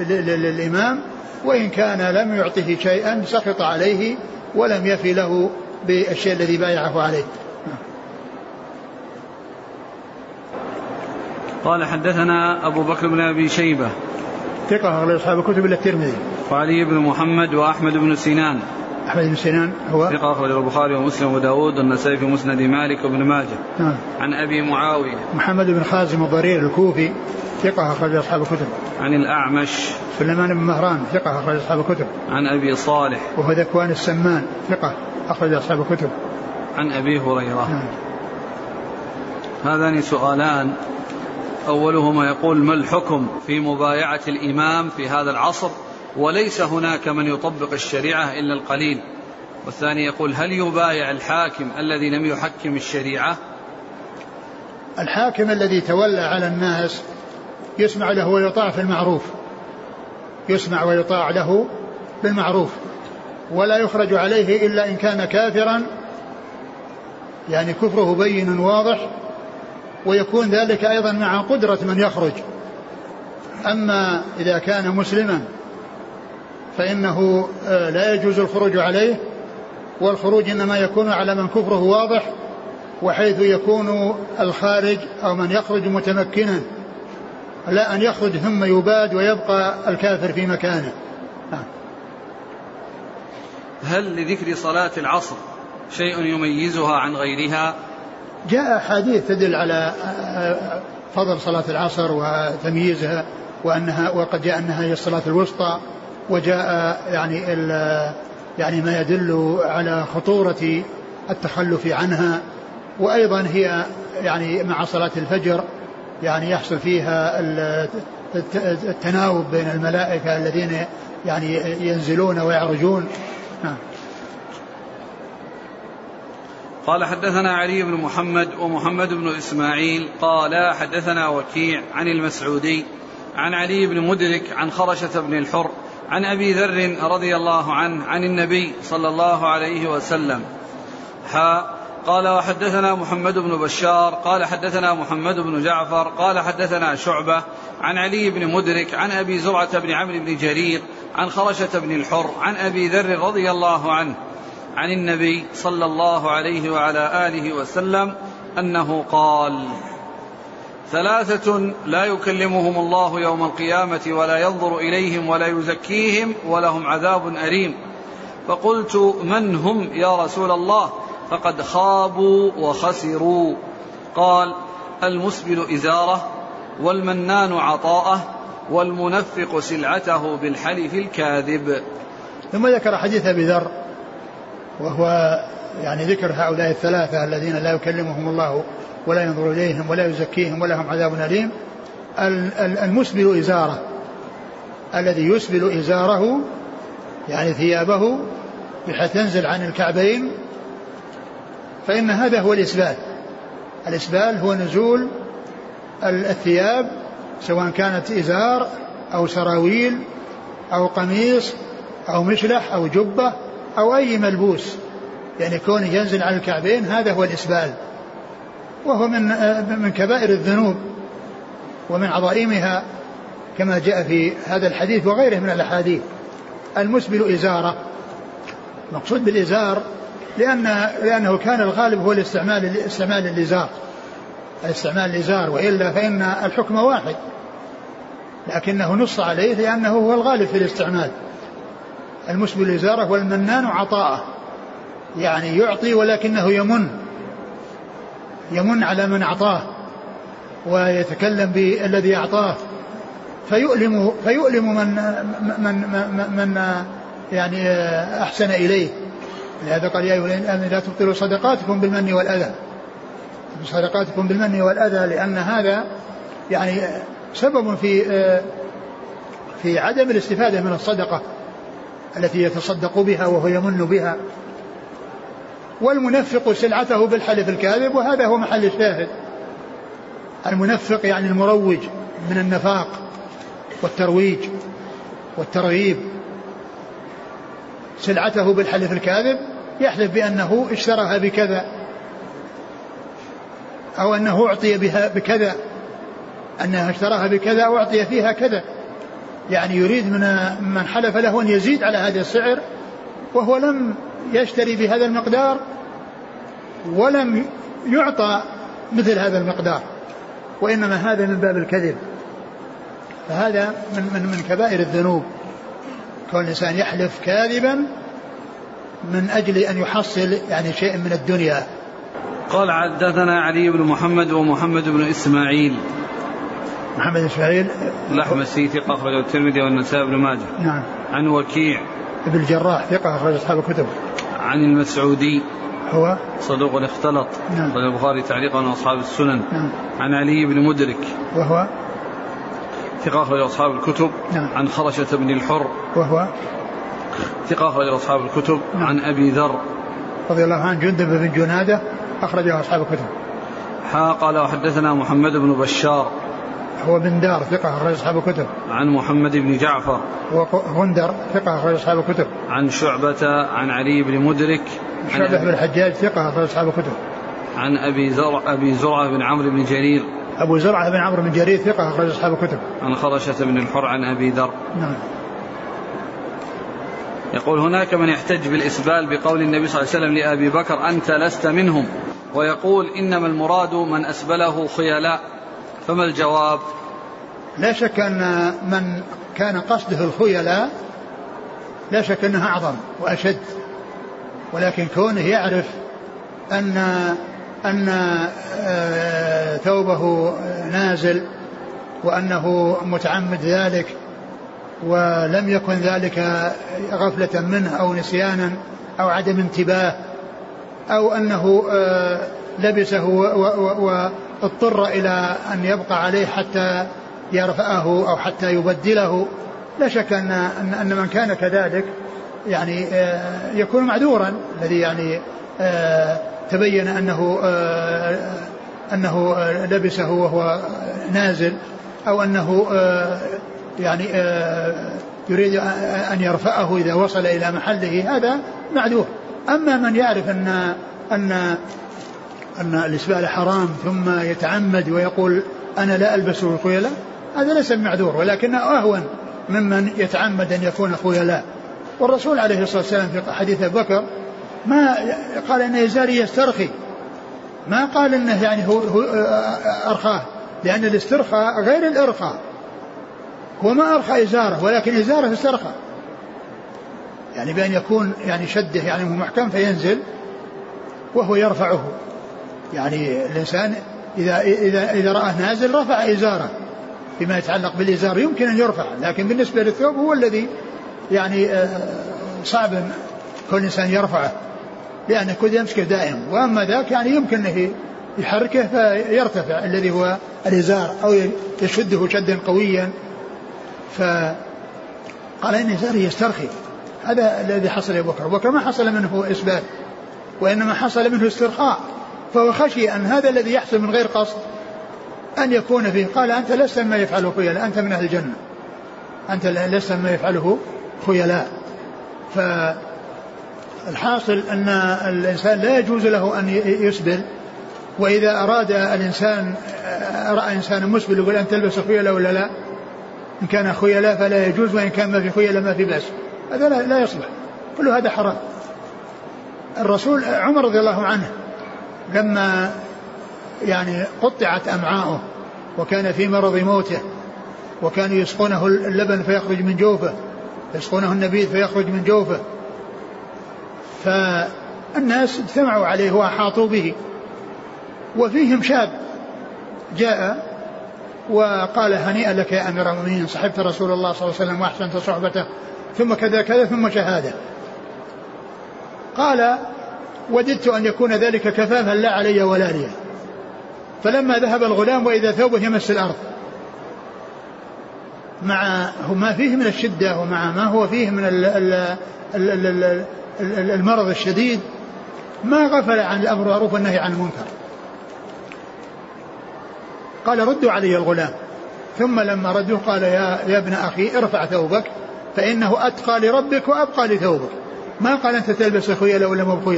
للإمام وإن كان لم يعطه شيئا سخط عليه ولم يفي له بالشيء الذي بايعه عليه. قال حدثنا أبو بكر بن أبي شيبة. ثقة أغلب أصحاب الكتب إلا الترمذي. وعلي بن محمد وأحمد بن سنان. أحمد بن سنان هو؟ ثقة أخرج البخاري ومسلم وداود والنسائي في مسند مالك وابن ماجه. نعم. عن أبي معاوية. محمد بن خازم الضرير الكوفي ثقة أخرج أصحاب الكتب. عن الأعمش. سليمان بن مهران ثقة أخرج أصحاب الكتب. عن أبي صالح. وهو ذكوان السمان ثقة أخرج أصحاب الكتب. عن أبي هريرة. نعم. هذان سؤالان. أولهما يقول ما الحكم في مبايعة الإمام في هذا العصر؟ وليس هناك من يطبق الشريعة إلا القليل. والثاني يقول هل يبايع الحاكم الذي لم يحكم الشريعة؟ الحاكم الذي تولى على الناس يسمع له ويطاع في المعروف. يسمع ويطاع له بالمعروف. ولا يخرج عليه إلا إن كان كافرا. يعني كفره بين واضح ويكون ذلك أيضا مع قدرة من يخرج. أما إذا كان مسلما فإنه آه، لا يجوز الخروج عليه والخروج إنما يكون على من كفره واضح وحيث يكون الخارج أو من يخرج متمكنا لا أن يخرج ثم يباد ويبقى الكافر في مكانه نعم. هل لذكر صلاة العصر شيء يميزها عن غيرها جاء أحاديث تدل على آه، فضل صلاة العصر وتمييزها وأنها وقد جاء أنها هي الصلاة الوسطى وجاء يعني يعني ما يدل على خطورة التخلف عنها. وأيضا هي يعني مع صلاة الفجر يعني يحصل فيها التناوب بين الملائكة الذين يعني ينزلون ويعرجون. نعم. قال حدثنا علي بن محمد ومحمد بن إسماعيل. قال حدثنا وكيع عن المسعودي عن علي بن مدرك عن خرشة بن الحر عن أبي ذر رضي الله عنه عن النبي صلى الله عليه وسلم. ها قال وحدثنا محمد بن بشار قال حدثنا محمد بن جعفر قال حدثنا شعبة عن علي بن مدرك عن أبي زرعة بن عمرو بن جرير عن خرشة بن الحر عن أبي ذر رضي الله عنه عن النبي صلى الله عليه وعلى آله وسلم أنه قال ثلاثة لا يكلمهم الله يوم القيامة ولا ينظر إليهم ولا يزكيهم ولهم عذاب أليم. فقلت من هم يا رسول الله؟ فقد خابوا وخسروا. قال المسبل إزارة والمنان عطاءة والمنفق سلعته بالحلف الكاذب. ثم ذكر حديث أبي ذر وهو يعني ذكر هؤلاء الثلاثة الذين لا يكلمهم الله ولا ينظر إليهم ولا يزكيهم ولهم عذاب أليم. المسبل إزاره. الذي يسبل إزاره يعني ثيابه بحيث تنزل عن الكعبين. فإن هذا هو الإسبال. الإسبال هو نزول الثياب سواء كانت إزار أو سراويل أو قميص أو مشلح أو جبة أو أي ملبوس. يعني كونه ينزل على الكعبين هذا هو الإسبال. وهو من من كبائر الذنوب ومن عظائمها كما جاء في هذا الحديث وغيره من الأحاديث. المسبل إزارة. مقصود بالإزار لأن لأنه كان الغالب هو الاستعمال استعمال الإزار. استعمال الإزار وإلا فإن الحكم واحد. لكنه نص عليه لأنه هو الغالب في الاستعمال. المسبل الإزارة والمنان عطاءه. يعني يعطي ولكنه يمن. يمن على من أعطاه ويتكلم بالذي أعطاه. فيؤلم فيؤلم من من من, من يعني أحسن إليه. لهذا قال يا أيها الذين لا تبطلوا صدقاتكم بالمن والأذى. صدقاتكم بالمن والأذى لأن هذا يعني سبب في في عدم الاستفادة من الصدقة التي يتصدق بها وهو يمن بها. والمنفق سلعته بالحلف الكاذب وهذا هو محل الشاهد. المنفق يعني المروج من النفاق والترويج والترغيب. سلعته بالحلف الكاذب يحلف بأنه اشتراها بكذا أو أنه أعطي بها بكذا أنه اشتراها بكذا أو أعطي فيها كذا. يعني يريد من من حلف له أن يزيد على هذا السعر وهو لم يشتري بهذا المقدار ولم يعطى مثل هذا المقدار وإنما هذا من باب الكذب. فهذا من من من كبائر الذنوب. كون الإنسان يحلف كاذبا من أجل أن يحصل يعني شيء من الدنيا. قال حدثنا علي بن محمد ومحمد بن إسماعيل. محمد إسماعيل. الأحمسي ثقة أخرجه الترمذي والنسائي بن ماجه. نعم. عن وكيع. ابن الجراح ثقة أخرج أصحاب الكتب. عن المسعودي. هو صدوق اختلط. نعم. البخاري تعليقا واصحاب السنن. نعم. عن علي بن مدرك. وهو ثقة أخرج أصحاب الكتب. نعم. عن خرشة بن الحر. وهو ثقة أخرج أصحاب الكتب. نعم. عن أبي ذر. رضي الله عنه جندب بن جنادة أخرجه أصحاب الكتب. حا قال وحدثنا محمد بن بشار. هو بن دار ثقة أخرج أصحاب الكتب. عن محمد بن جعفر. وغندر ثقة أخرج أصحاب الكتب. عن شعبة عن علي بن مدرك. شعبة بن الحجاج ثقة أخرج أصحاب الكتب. عن أبي زرع أبي زرعة بن عمرو بن جرير. أبو زرعة بن عمرو بن جرير ثقة أخرج أصحاب الكتب. عن خرشة بن الحر عن أبي ذر. نعم. يقول هناك من يحتج بالإسبال بقول النبي صلى الله عليه وسلم لأبي بكر أنت لست منهم. ويقول إنما المراد من أسبله خيلاء. فما الجواب؟ لا شك أن من كان قصده الخيلاء لا شك أنها أعظم وأشد. ولكن كونه يعرف أن أن آه، ثوبه نازل وأنه متعمد ذلك ولم يكن ذلك غفلة منه أو نسيانا أو عدم انتباه أو أنه آه، لبسه واضطر إلى أن يبقى عليه حتى يرفعه أو حتى يبدله. لا شك أن أن من كان كذلك يعني آه، يكون معذورا. الذي يعني آه، تبين أنه آه، آه، لبسه وهو نازل أنه آه، يعني يريد أن يرفعه إذا وصل إلى محله هذا معذور. أما من يعرف أن أن أن الإسبال حرام ثم يتعمد ويقول أنا لا ألبس الخيلاء هذا ليس معذور ولكنه أهون ممن يتعمد أن يكون خيلاء والرسول عليه الصلاة والسلام في حديث أبي بكر ما قال أن إزاري يسترخي. ما قال أنه يعني هو, هو أرخاه لأن الاسترخاء غير الإرخاء. هو ما أرخى إزاره ولكن إزاره استرخى. يعني بأن يكون يعني شده يعني محكم فينزل وهو يرفعه. يعني الإنسان إذا إذا إذا رآه نازل رفع إزاره. فيما يتعلق بالإزار يمكن أن يرفع لكن بالنسبة للثوب هو الذي يعني صعب كل إنسان يرفعه لأنه كل يمسكه دائم. وأما ذاك يعني يمكن أنه يحركه فيرتفع الذي هو الإزار أو يشده شدا قويا. فقال إن إزاري يسترخي. هذا الذي حصل لأبو بكر. وكما حصل منه إثبات وإنما حصل منه استرخاء. فهو خشي أن هذا الذي يحصل من غير قصد أن يكون فيه. قال أنت لست مما يفعله خيلاء أنت من أهل الجنة. أنت لست مما يفعله خيلاء فالحاصل أن الإنسان لا يجوز له أن يسبل وإذا أراد الإنسان رأى إنسانا مسبل يقول أن تلبس خيلاء ولا لا؟ إن كان خيلاء فلا يجوز وإن كان ما في خيلاء ما في بأس. هذا لا, لا يصلح. كل هذا حرام. الرسول عمر رضي الله عنه لما يعني قطعت أمعاؤه وكان في مرض موته وكانوا يسقونه اللبن فيخرج من جوفه يسقونه النبيذ فيخرج من جوفه. فالناس اجتمعوا عليه وأحاطوا به. وفيهم شاب جاء وقال هنيئا لك يا أمير المؤمنين صحبت رسول الله صلى الله عليه وسلم وأحسنت صحبته ثم كذا كذا ثم شهادة. قال وددت أن يكون ذلك كفافا لا علي ولا لي فلما ذهب الغلام وإذا ثوبه يمس الأرض. مع ما فيه من الشدة ومع ما هو فيه من المرض الشديد ما غفل عن الأمر المعروف والنهي عن المنكر. قال ردوا علي الغلام. ثم لما ردوه قال يا, يا ابن أخي ارفع ثوبك فإنه أتقى لربك وأبقى لثوبك. ما قال أنت تلبس خيلاء ولا مو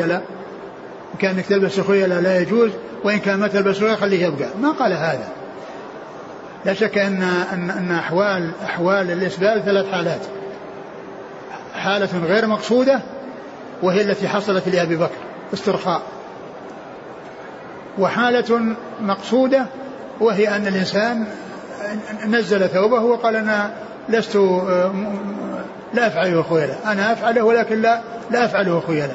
كان انك تلبس خيلاء لا يجوز وإن كان ما تلبس خيلاء خليه يبقى. ما قال هذا. لا شك أن أن, أن أحوال أحوال الإسبال ثلاث حالات. حالة غير مقصودة وهي التي حصلت لأبي بكر استرخاء. وحالة مقصودة وهي أن الإنسان نزل ثوبه وقال أنا لست لا أفعله خيلا أنا أفعله ولكن لا لا أفعله خيلا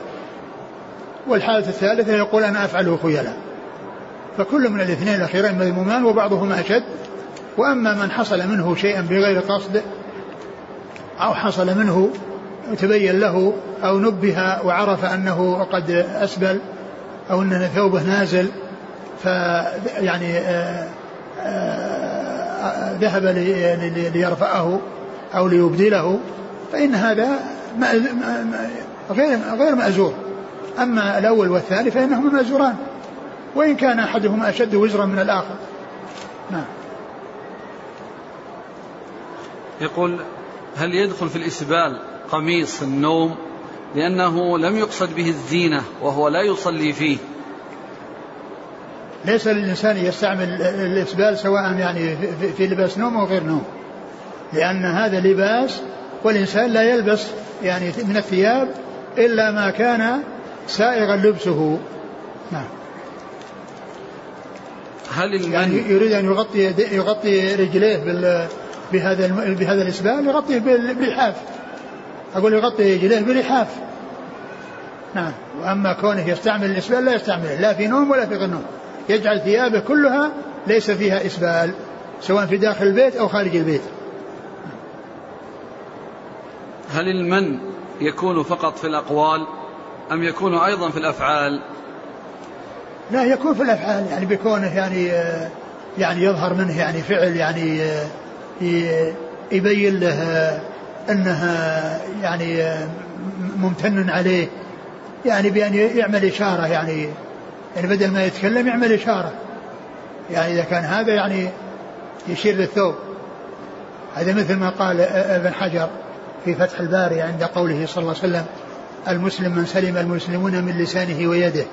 والحالة الثالثة يقول أنا أفعله خيلا فكل من الاثنين الأخيرين مذمومان وبعضهما أشد. وأما من حصل منه شيئا بغير قصد أو حصل منه تبين له أو نبه وعرف أنه قد أسبل أو أن ثوبه نازل فيعني آه، آه، ذهب ليرفعه أو ليبدله فإن هذا غير غير مأزور. أما الأول والثاني فإنهما مأزوران وإن كان أحدهما أشد وزرا من الآخر. نعم. يقول هل يدخل في الإسبال قميص النوم لأنه لم يقصد به الزينة وهو لا يصلي فيه؟ ليس للإنسان يستعمل الإسبال سواء يعني في لباس نوم أو غير نوم لأن هذا لباس والإنسان لا يلبس يعني من الثياب إلا ما كان سائغا لبسه. نعم. هل المن يعني يريد أن يغطي يغطي رجليه بال بهذا بهذا الإسبال يغطيه باللحاف أقول يغطي رجليه بلحاف نعم. وأما كونه يستعمل الإسبال لا يستعمله لا في نوم ولا في غير نوم. يجعل ثيابه كلها ليس فيها إسبال سواء في داخل البيت أو خارج البيت. هل المن يكون فقط في الأقوال أم يكون أيضا في الأفعال؟ لا يكون في الأفعال يعني بكونه يعني يعني يظهر منه يعني فعل يعني يبين له أنها يعني ممتن عليه يعني بأن يعمل إشارة يعني يعني بدل ما يتكلم يعمل إشارة يعني إذا كان هذا يعني يشير للثوب. هذا مثل ما قال ابن حجر في فتح الباري عند قوله صلى الله عليه وسلم المسلم من سلم المسلمون من لسانه ويده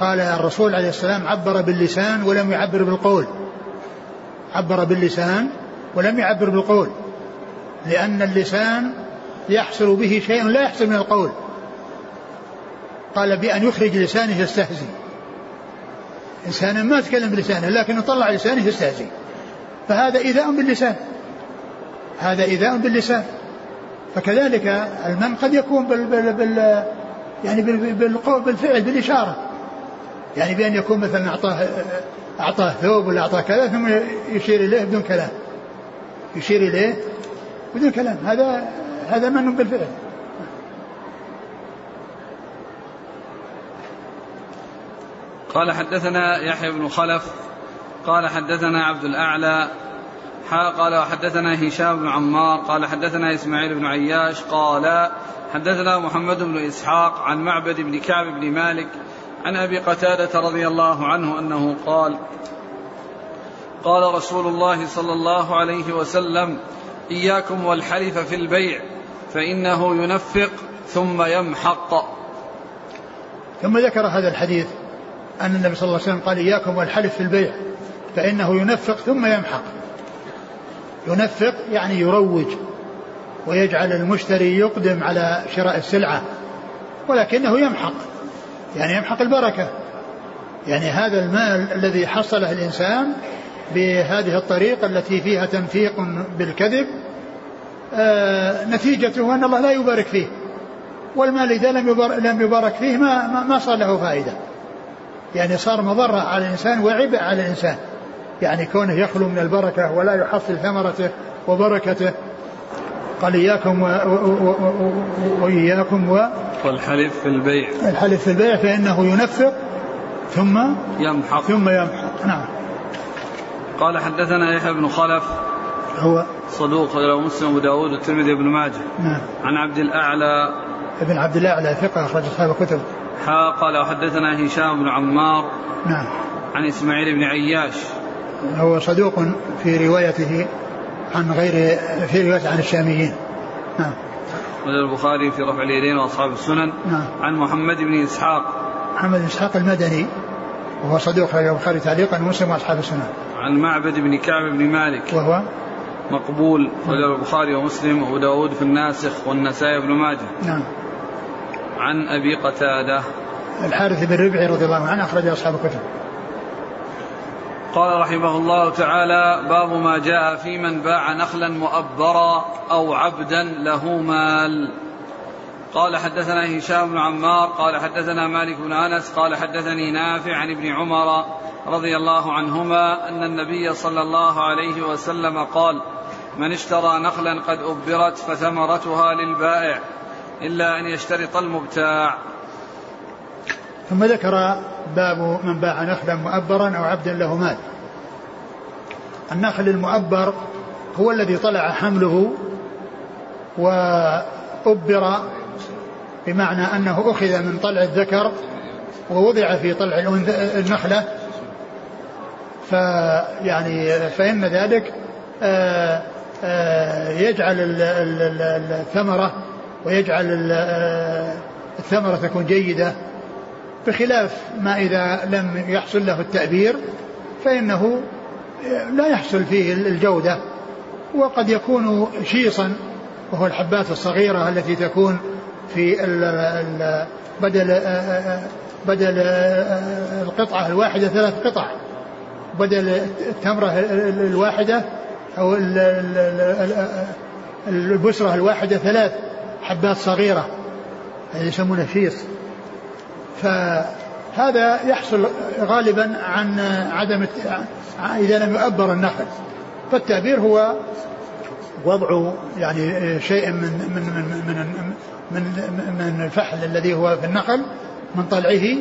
قال الرسول عليه السلام عبر باللسان ولم يعبر بالقول عبر باللسان ولم يعبر بالقول لأن اللسان يحصل به شيء لا يحصل من القول. قال بأن يخرج لسانه يستهزي إنسان ما تكلم بلسانه لكن طلع لسانه يستهزي فهذا إيذاء باللسان. هذا إيذاء باللسان. فكذلك المن قد يكون بال بال بال يعني بالقول بالفعل بالإشارة. يعني بأن يكون مثلا أعطاه أعطاه ثوب ولا أعطاه كذا ثم يشير إليه بدون كلام. يشير إليه بدون كلام. هذا هذا من بالفعل. قال حدثنا يحيى بن خلف قال حدثنا عبد الأعلى قال وحدثنا هشام بن عمار قال حدثنا إسماعيل بن عياش قال حدثنا محمد بن إسحاق عن معبد بن كعب بن مالك عن أبي قتادة رضي الله عنه أنه قال قال رسول الله صلى الله عليه وسلم إياكم والحلف في البيع فإنه ينفق ثم يمحق. ثم ذكر هذا الحديث أن النبي صلى الله عليه وسلم قال إياكم والحلف في البيع فإنه ينفق ثم يمحق. ينفق يعني يروج ويجعل المشتري يقدم على شراء السلعة ولكنه يمحق يعني يمحق البركة. يعني هذا المال الذي حصله الإنسان بهذه الطريقة التي فيها تنفيق بالكذب آه نتيجته أن الله لا يبارك فيه والمال إذا لم يبارك, لم يبارك فيه ما, ما صار له فائدة. يعني صار مضرة على الإنسان وعبء على الإنسان. يعني كونه يخلو من البركة ولا يحصل ثمرته وبركته. قال إياكم و... و... وإياكم و... والحلف في البيع. الحلف في البيع فإنه ينفق ثم يمحق. ثم يمحق. نعم. قال حدثنا يحيى بن خلف. هو صدوق رواه مسلم وأبو داود والترمذي بن ماجه. نعم. عن عبد الأعلى. ابن عبد الأعلى ثقة أخرج أصحاب الكتب. حا قال وحدثنا هشام بن عمار. نعم. عن إسماعيل بن عياش. هو صدوق في روايته عن غير في رواية عن الشاميين. نعم. البخاري في رفع اليدين وأصحاب السنن. نعم. عن محمد بن إسحاق. محمد بن إسحاق المدني. وهو صدوق البخاري تعليقا ومسلم وأصحاب السنن. عن معبد بن كعب بن مالك. وهو مقبول رواه البخاري ومسلم وأبو داود في الناسخ والنسائي بن ماجه. نعم. عن أبي قتادة. الحارث بن ربعي رضي الله عنه اخرج أصحاب الكتب. قال رحمه الله تعالى باب ما جاء في من باع نخلا مؤبرا أو عبدا له مال. قال حدثنا هشام بن عمار قال حدثنا مالك بن أنس قال حدثني نافع عن ابن عمر رضي الله عنهما أن النبي صلى الله عليه وسلم قال من اشترى نخلا قد أبرت فثمرتها للبائع إلا أن يشترط المبتاع. ثم ذكر باب من باع نخلا مؤبرا أو عبدا له مال. النخل المؤبر هو الذي طلع حمله وأبر بمعنى أنه أخذ من طلع الذكر ووضع في طلع النخلة. فيعني فإن ذلك آه، آه، يجعل الثمرة ويجعل آه، الثمرة تكون جيدة. بخلاف ما إذا لم يحصل له التأبير فإنه لا يحصل فيه الجودة. وقد يكون شيصا وهو الحبات الصغيرة التي تكون في ال ال بدل بدل القطعة الواحدة ثلاث قطع. بدل التمرة الواحدة أو البسرة الواحدة ثلاث حبات صغيرة. هذه يسمونها شيص. فهذا يحصل غالبا عن عدم إذا لم يؤبر النخل فالتأبير هو وضع يعني شيء من من من من من, من الفحل الذي هو في النخل من طلعه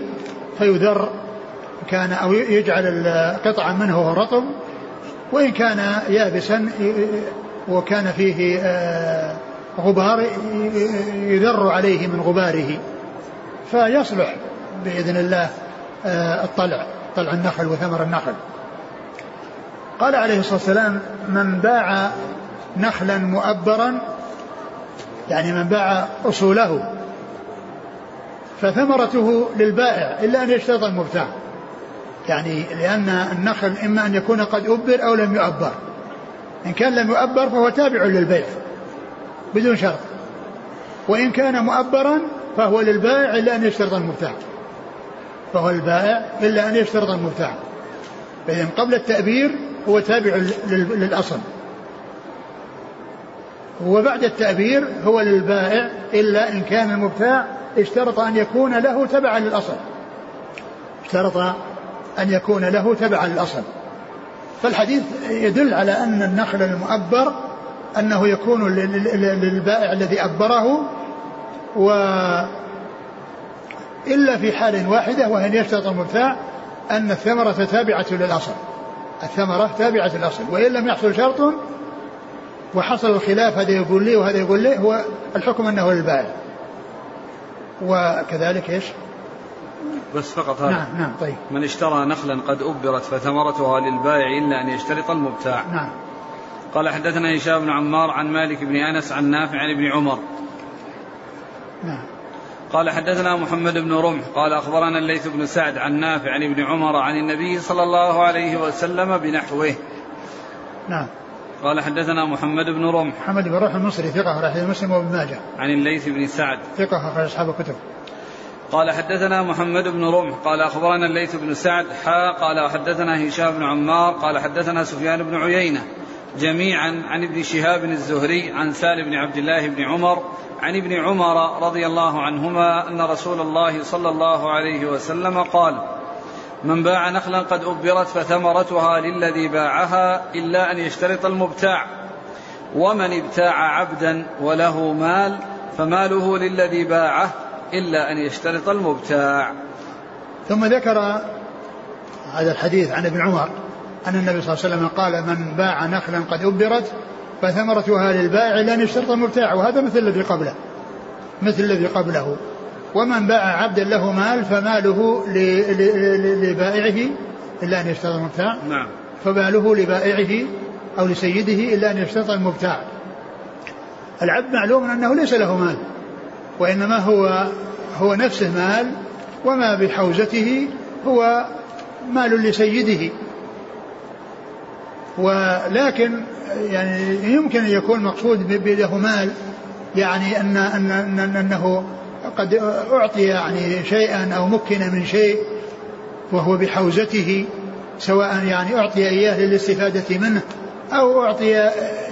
فيذر كان أو يجعل قطعا منه رطب وإن كان يابسا وكان فيه آه، غبار يذر عليه من غباره فيصلح بإذن الله آه، الطلع طلع النخل وثمر النخل. قال عليه الصلاة والسلام من باع نخلا مؤبرا يعني من باع أصوله فثمرته للبائع إلا أن يشترط المبتاع. يعني لأن النخل إما أن يكون قد أبر أو لم يؤبر. إن كان لم يؤبر فهو تابع للبيع بدون شرط. وإن كان مؤبرا فهو للبائع إلا أن يشترط المبتاع. فهو البائع إلا أن يشترط المبتاع. فإذا قبل التأبير هو تابع للأصل. وبعد التأبير هو للبائع إلا إن كان المبتاع اشترط أن يكون له تبعا للأصل. اشترط أن يكون له تبعا للأصل. فالحديث يدل على أن النخل المؤبر أنه يكون للبائع الذي أبره و إلا في حال واحدة وهي أن يشترط المبتاع أن الثمرة تابعة للأصل. الثمرة تابعة للأصل وإن لم يحصل شرط وحصل الخلاف هذا يقول لي وهذا يقول لي هو الحكم أنه للبائع وكذلك إيش؟ بس فقط هذا. نعم نعم طيب. من اشترى نخلا قد أبرت فثمرتها للبائع إلا أن يشترط المبتاع نعم. قال حدثنا هشام بن عمار عن مالك بن أنس عن نافع عن ابن عمر. نعم. قال حدثنا محمد بن رمح. قال أخبرنا الليث بن سعد عن نافع عن ابن عمر عن النبي صلى الله عليه وسلم بنحوه. نعم. قال حدثنا محمد بن رمح. محمد بن رمح المصري ثقة أخرج مسلم وابن ماجه. عن الليث بن سعد. ثقة أخرج أصحاب الكتب. قال حدثنا محمد بن رمح. قال أخبرنا الليث بن سعد. حا قال وحدثنا هشام بن عمار. قال حدثنا سفيان بن عيينة. جميعا عن ابن شهاب الزهري عن سالم بن عبد الله بن عمر عن ابن عمر رضي الله عنهما أن رسول الله صلى الله عليه وسلم قال من باع نخلا قد أبرت فثمرتها للذي باعها إلا أن يشترط المبتاع. ومن ابتاع عبدا وله مال فماله للذي باعه إلا أن يشترط المبتاع. ثم ذكر هذا الحديث عن ابن عمر أن النبي صلى الله عليه وسلم قال من باع نخلا قد أبرت فثمرتها للبائع لأن يشترط المبتاع وهذا مثل الذي قبله مثل الذي قبله. ومن باع عبدا له مال فماله لبائعه إلا أن يشترط المبتاع. نعم. فماله لبائعه أو لسيده إلا أن يشترط المبتاع. العبد معلوم أنه ليس له مال وإنما هو هو نفسه مال وما بحوزته هو مال لسيده. ولكن يعني يمكن أن يكون مقصود له مال يعني أن أن أن أنه قد أعطي يعني شيئا أو مكن من شيء وهو بحوزته سواء يعني أعطي إياه للاستفادة منه أو أعطي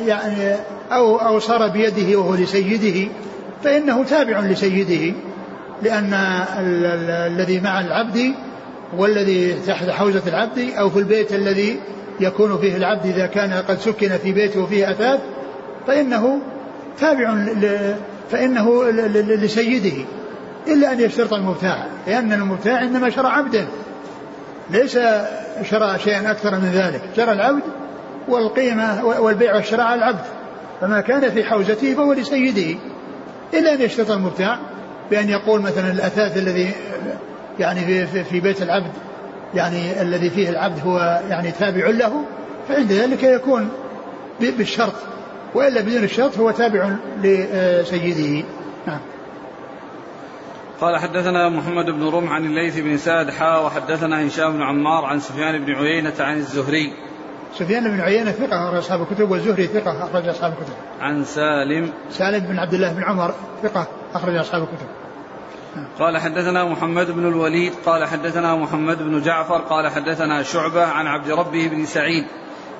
يعني أو أو صار بيده وهو لسيده فإنه تابع لسيده لأن الذي مع العبد والذي تحت حوزة العبد أو في البيت الذي يكون فيه العبد إذا كان قد سكن في بيته وفيه أثاث فإنه تابع فإنه لسيده إلا أن يشترط المبتاع لأن المبتاع إنما شرى عبدا ليس شرى شيئا أكثر من ذلك شرى العبد والقيمة والبيع والشراء على العبد. فما كان في حوزته فهو لسيده إلا أن يشترط المبتاع بأن يقول مثلا الأثاث الذي يعني في, في بيت العبد يعني الذي فيه العبد هو يعني تابع له فعند ذلك يكون بالشرط. وإلا بدون الشرط هو تابع لسيده. نعم. قال حدثنا محمد بن رمح عن الليث بن سعد حا وحدثنا هشام بن عمار عن سفيان بن عيينة عن الزهري. سفيان بن عيينة ثقة أخرج أصحاب الكتب والزهري ثقة أخرج أصحاب الكتب. عن سالم. سالم بن عبد الله بن عمر ثقة أخرج أصحاب الكتب. قال حدثنا محمد بن الوليد قال حدثنا محمد بن جعفر قال حدثنا شعبة عن عبد ربه بن سعيد.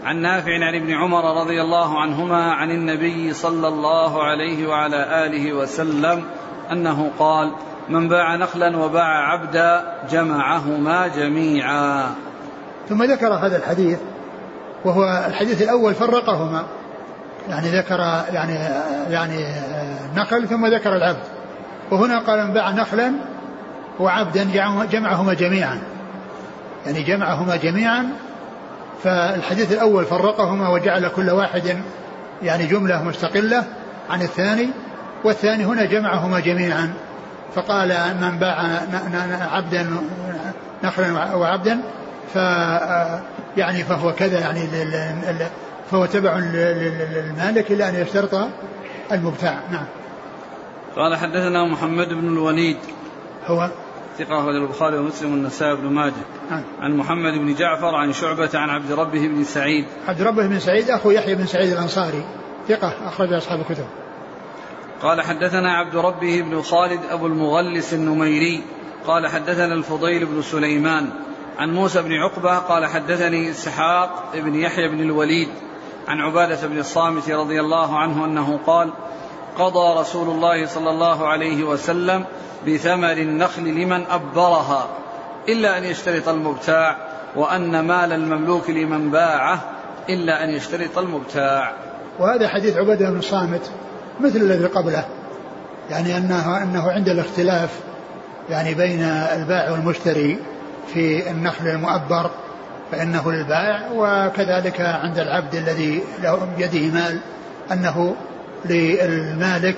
عن نافع عن ابن عمر رضي الله عنهما عن النبي صلى الله عليه وعلى آله وسلم أنه قال من باع نخلا وباع عبدا جمعهما جميعا. ثم ذكر هذا الحديث وهو الحديث الأول فرقهما. يعني ذكر يعني يعني نخل ثم ذكر العبد. وهنا قال من باع نخلا وعبدا جمعهما جميعا. يعني جمعهما جميعا فالحديث الأول فرقهما وجعل كل واحد يعني جملة مستقلة عن الثاني والثاني هنا جمعهما جميعا. فقال من باع عبدا نخلا وعبدا ف يعني فهو كذا يعني فهو تبع للمالك إلى أن يشترط المبتاع. نعم. قال حدثنا محمد بن الوليد. هو ثقة أخرج البخاري ومسلم والنسائي بن ماجه. نعم. عن محمد بن جعفر عن شعبة عن عبد ربه بن سعيد. عبد ربه بن سعيد أخو يحيى بن سعيد الأنصاري. ثقة أخرج أصحاب الكتب. قال حدثنا عبد ربه بن خالد أبو المغلس النميري. قال حدثنا الفضيل بن سليمان. عن موسى بن عقبة قال حدثني إسحاق بن يحيى بن الوليد. عن عبادة بن الصامت رضي الله عنه أنه قال قضى رسول الله صلى الله عليه وسلم بثمر النخل لمن أبرها إلا أن يشترط المبتاع وأن مال المملوك لمن باعه إلا أن يشترط المبتاع. وهذا حديث عبادة بن الصامت مثل الذي قبله يعني أنه, أنه عند الاختلاف يعني بين البائع والمشتري في النخل المؤبر فإنه للبائع وكذلك عند العبد الذي له بيده مال أنه للمالك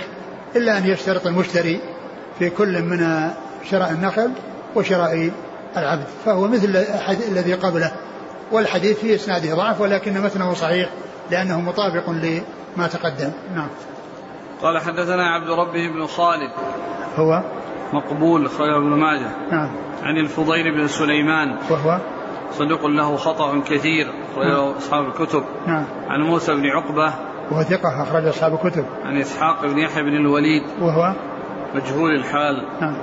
إلا أن يشترط المشتري في كل من شراء النخل وشراء العبد فهو مثل الذي قبله والحديث في إسناده ضعف ولكن متنه صحيح لأنه مطابق لما تقدم. نعم. قال حدثنا عبد ربه بن خالد. هو؟ مقبول خير بن ماجه. نعم. عن الفضيل بن سليمان. وهو؟ صدوق له خطأ كثير أخرجه. أصحاب الكتب. نعم. عن موسى بن عقبة. وهو ثقة أخرج أصحاب الكتب. عن إسحاق بن يحيى بن الوليد. وهو مجهول الحال. نعم.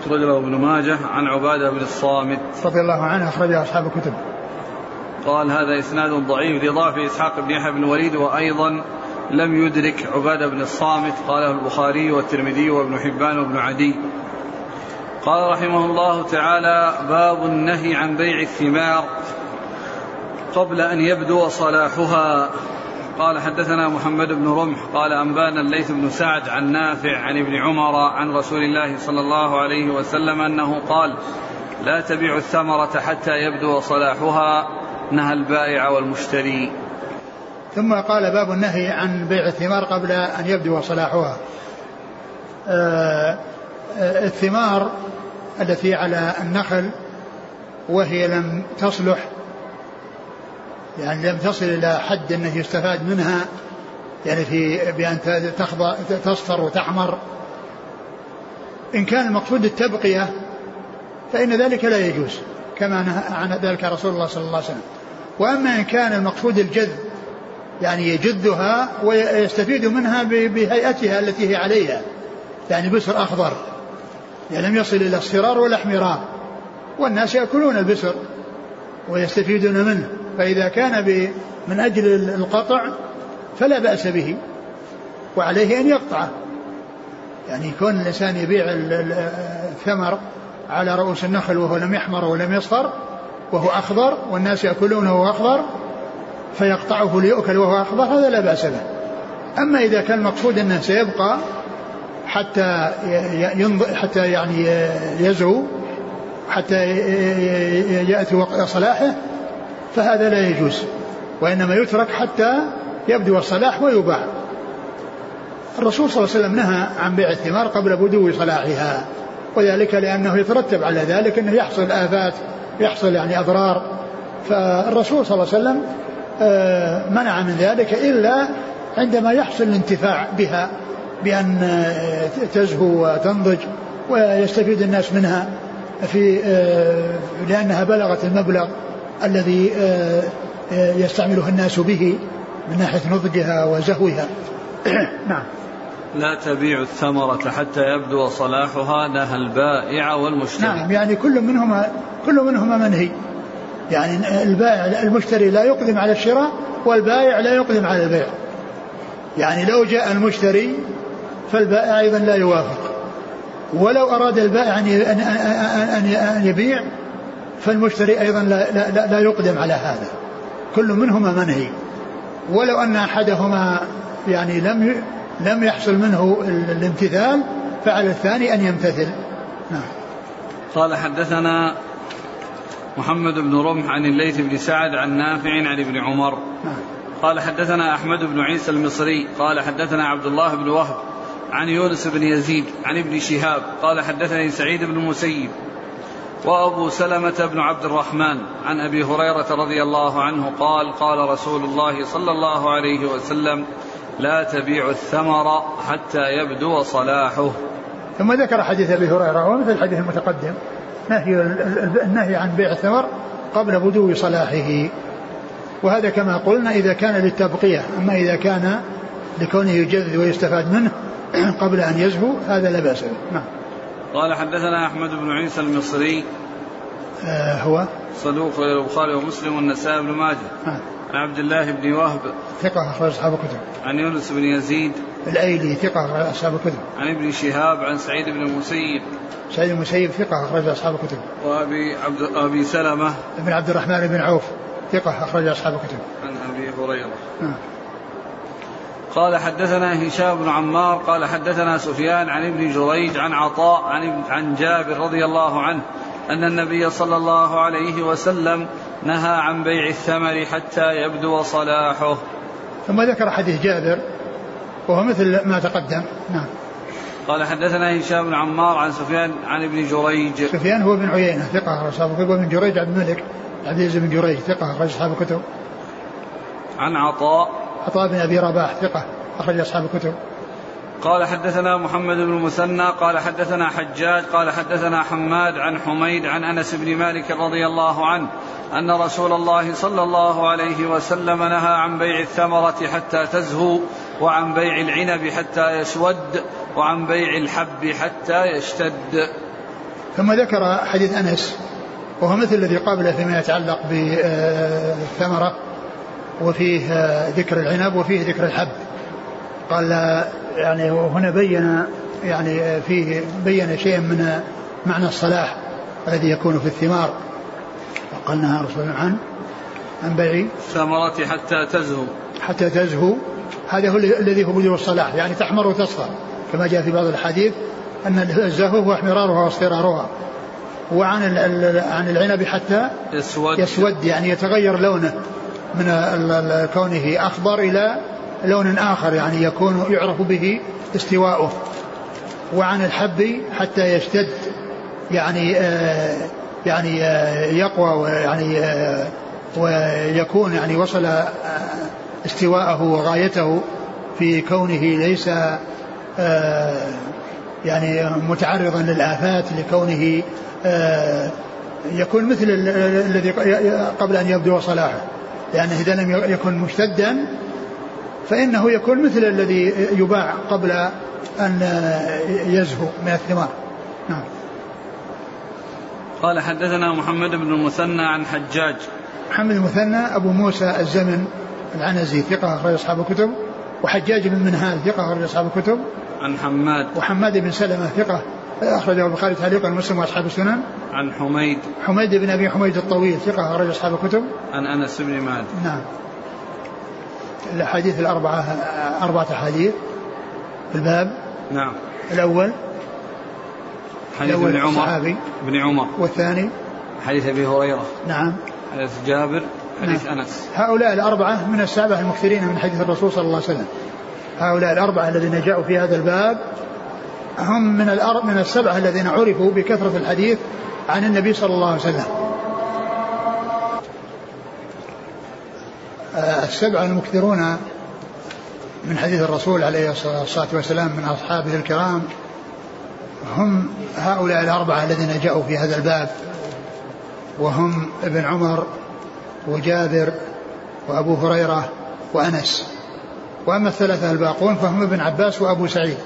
أخرج له ابن ماجه عن عبادة بن الصامت. رضي الله عنه أخرجه أصحاب الكتب. قال هذا إسناد ضعيف لضعف إسحاق بن يحيى بن الوليد وأيضا لم يدرك عبادة بن الصامت قاله البخاري والترمذي وابن حبان وابن عدي. قال رحمه الله تعالى باب النهي عن بيع الثمار قبل أن يبدو صلاحها. قال حدثنا محمد بن رمح قال أنبانا الليث بن سعد عن نافع عن ابن عمر عن رسول الله صلى الله عليه وسلم أنه قال لا تبيع الثمرة حتى يبدو صلاحها نهى البائع والمشتري. ثم قال باب النهي عن بيع الثمار قبل أن يبدو صلاحها. آه، آه، الثمار التي على النخل وهي لم تصلح يعني لم تصل إلى حد أنه يستفاد منها يعني في بأن تصفر وتحمر إن كان المقصود التبقية فإن ذلك لا يجوز كما نهى عن ذلك رسول الله صلى الله عليه وسلم. وأما إن كان المقصود الجذب يعني يجدها ويستفيد منها بهيئتها التي هي عليها يعني بسر أخضر. يعني لم يصل إلى اصفرار ولا احمرار. والناس يأكلون البسر ويستفيدون منه. فإذا كان من أجل القطع فلا بأس به وعليه أن يقطعه. يعني يكون الإنسان يبيع الثمر على رؤوس النخل وهو لم يحمر ولم يصفر وهو أخضر والناس يأكلونه وهو أخضر فيقطعه ليؤكل وهو أخضر هذا لا بأس به. أما إذا كان المقصود أنه سيبقى حتى حتى يعني يزهو حتى يأتي وقت صلاحه فهذا لا يجوز وإنما يترك حتى يبدو الصلاح ويباع الرسول صلى الله عليه وسلم نهى عن بيع الثمار قبل بدو صلاحها وذلك لأنه يترتب على ذلك أنه يحصل آفات يحصل يعني أضرار. فالرسول صلى الله عليه وسلم آه، منع من ذلك إلا عندما يحصل الانتفاع بها بأن آه، تزهو وتنضج ويستفيد الناس منها في آه، لأنها بلغت المبلغ. الذي يستعمله الناس به من ناحية نضجها وزهوها. نعم. لا تبيع الثمرة حتى يبدو صلاحها نهى البائع والمشتري. نعم يعني كل منهما كل منهما منهي. يعني البائع المشتري لا يقدم على الشراء والبائع لا يقدم على البيع. يعني لو جاء المشتري فالبائع أيضا لا يوافق. ولو أراد البائع أن أن يبيع فالمشتري أيضا لا, لا, لا يقدم على هذا. كل منهما منهي. ولو أن أحدهما يعني لم لم يحصل منه الامتثال فعلى الثاني أن يمتثل. نعم. قال حدثنا محمد بن رمح عن الليث بن سعد عن نافع عن ابن عمر. نعم. قال حدثنا أحمد بن عيسى المصري. قال حدثنا عبد الله بن وهب عن يونس بن يزيد عن ابن شهاب. قال حدثني سعيد بن المسيب وأبو سلمة بن عبد الرحمن عن أبي هريرة رضي الله عنه قال قال رسول الله صلى الله عليه وسلم لا تبيع الثمر حتى يبدو صلاحه. ثم ذكر حديث أبي هريرة ومثل الحديث المتقدم نهي النهي عن بيع الثمر قبل بدو صلاحه. وهذا كما قلنا إذا كان للتبقية أما إذا كان لكونه يجذب ويستفاد منه قبل أن يزهو هذا لا بأس به. نعم. قال حدثنا أحمد بن عيسى المصري. آه هو؟ صدوق البخاري ومسلم والنسائي بن ماجه. آه. عن عبد الله بن وهب. ثقة أخرج أصحاب الكتب. عن يونس بن يزيد. الأيلي ثقة أخرج أصحاب الكتب. عن ابن شهاب عن سعيد بن المسيب. سعيد المسيب ثقة أخرج أصحاب الكتب. وأبي عبد أبي سلمة. ابن عبد الرحمن بن عوف ثقة أخرج أصحاب الكتب. عن أبي هريرة. نعم قال حدثنا هشام بن عمار قال حدثنا سفيان عن ابن جريج عن عطاء عن عن جابر رضي الله عنه أن النبي صلى الله عليه وسلم نهى عن بيع الثمر حتى يبدو صلاحه. ثم ذكر حديث جابر وهو مثل ما تقدم. نعم. قال حدثنا هشام بن عمار عن سفيان عن ابن جريج. سفيان هو بن عيينة ثقة أخرج أصحاب الكتب وابن جريج عبد الملك عبد العزيز بن جريج ثقة أخرج أصحاب الكتب. عن عطاء عطاء بن أبي رباح ثقة أخرج أصحاب الكتب. قال حدثنا محمد بن المثنى قال حدثنا حجاج قال حدثنا حماد عن حميد عن أنس بن مالك رضي الله عنه أن رسول الله صلى الله عليه وسلم نهى عن بيع الثمرة حتى تزهو وعن بيع العنب حتى يسود وعن بيع الحب حتى يشتد. ثم ذكر حديث أنس وهو مثل الذي قبله فيما يتعلق بالثمرة. وفيه ذكر العنب وفيه ذكر الحب. قال يعني وهنا بين يعني فيه بين شيئا من معنى الصلاح الذي يكون في الثمار. وقال نهى رسول الله عن عن بيع الثمرة حتى تزهو. حتى تزهو. هذا هو الذي هو بدو الصلاح يعني تحمر وتصفر كما جاء في بعض الحديث أن الزهو هو احمرارها واصفرارها. وعن عن العنب حتى يسود. يسود يعني يتغير لونه. من كونه أخضر إلى لون آخر يعني يكون يعرف به استواؤه. وعن الحب حتى يشتد يعني آه يعني آه يقوى ويعني آه ويكون يعني وصل آه استواءه وغايته في كونه ليس آه يعني متعرضا للآفات لكونه آه يكون مثل الذي قبل أن يبدو صلاحه. لأنه إذا لم يكن مشتدا فإنه يكون مثل الذي يباع قبل أن يزهو من الثمار. نعم. قال حدثنا محمد بن المثنى عن حجاج. محمد المثنى أبو موسى الزمن العنزي ثقة أخرج أصحاب الكتب وحجاج بن منهال ثقة أخرج أصحاب الكتب عن حماد. وحماد بن سلمة ثقة أخرجه البخاري تعليقا مسلم وأصحاب السنن. عن حميد. حميد بن أبي حميد الطويل ثقة أخرج أصحاب الكتب. عن أنس بن مالك. نعم. الأحاديث الأربعة أربعة أحاديث. في الباب. نعم. الأول. حديث ابن عمر. الصحابي. ابن عمر. والثاني. حديث أبي هريرة. نعم. حديث جابر. حديث نعم. أنس. هؤلاء الأربعة من السابع المكثرين من حديث الرسول صلى الله عليه وسلم. هؤلاء الأربعة الذين جاءوا في هذا الباب هم من الأر... من السبعة الذين عرفوا بكثرة الحديث عن النبي صلى الله عليه وسلم. آه، السبعة المكثرون من حديث الرسول عليه الصلاة والسلام من أصحابه الكرام هم هؤلاء الأربعة الذين جاءوا في هذا الباب وهم ابن عمر وجابر وأبو هريرة وأنس. وأما الثلاثة الباقون فهم ابن عباس وأبو سعيد.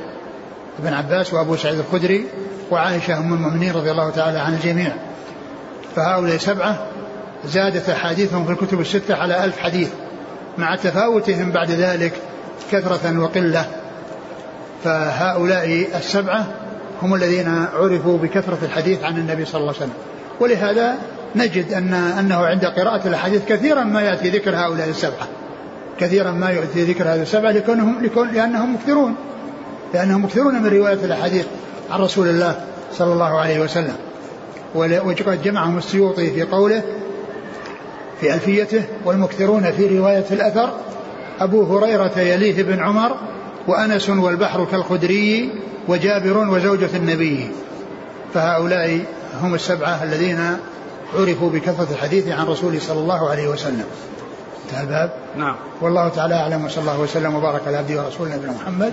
ابن عباس وأبو سعيد الخدري وعائشة أم المؤمنين رضي الله تعالى عن الجميع. فهؤلاء سبعة زادت أحاديثهم في الكتب الستة على ألف حديث. مع تفاوتهم بعد ذلك كثرة وقلة. فهؤلاء السبعة هم الذين عرفوا بكثرة الحديث عن النبي صلى الله عليه وسلم. ولهذا نجد أن أنه عند قراءة الأحاديث كثيرا ما يأتي ذكر هؤلاء السبعة. كثيرا ما يأتي ذكر هذه السبعة لكونهم لكون لأنهم مكثرون. لأنهم مكثرون من رواية الأحاديث عن رسول الله صلى الله عليه وسلم. وقد جمعهم السيوطي في قوله في ألفيته والمكثرون في رواية الأثر أبو هريرة يليه بن عمر وأنس والبحر كالخدري وجابر وزوجة النبي. فهؤلاء هم السبعة الذين عرفوا بكثرة الحديث عن رسوله صلى الله عليه وسلم. انتهى الباب. نعم. والله تعالى أعلم وصلى الله وسلم وبارك على عبده ورسوله نبينا محمد.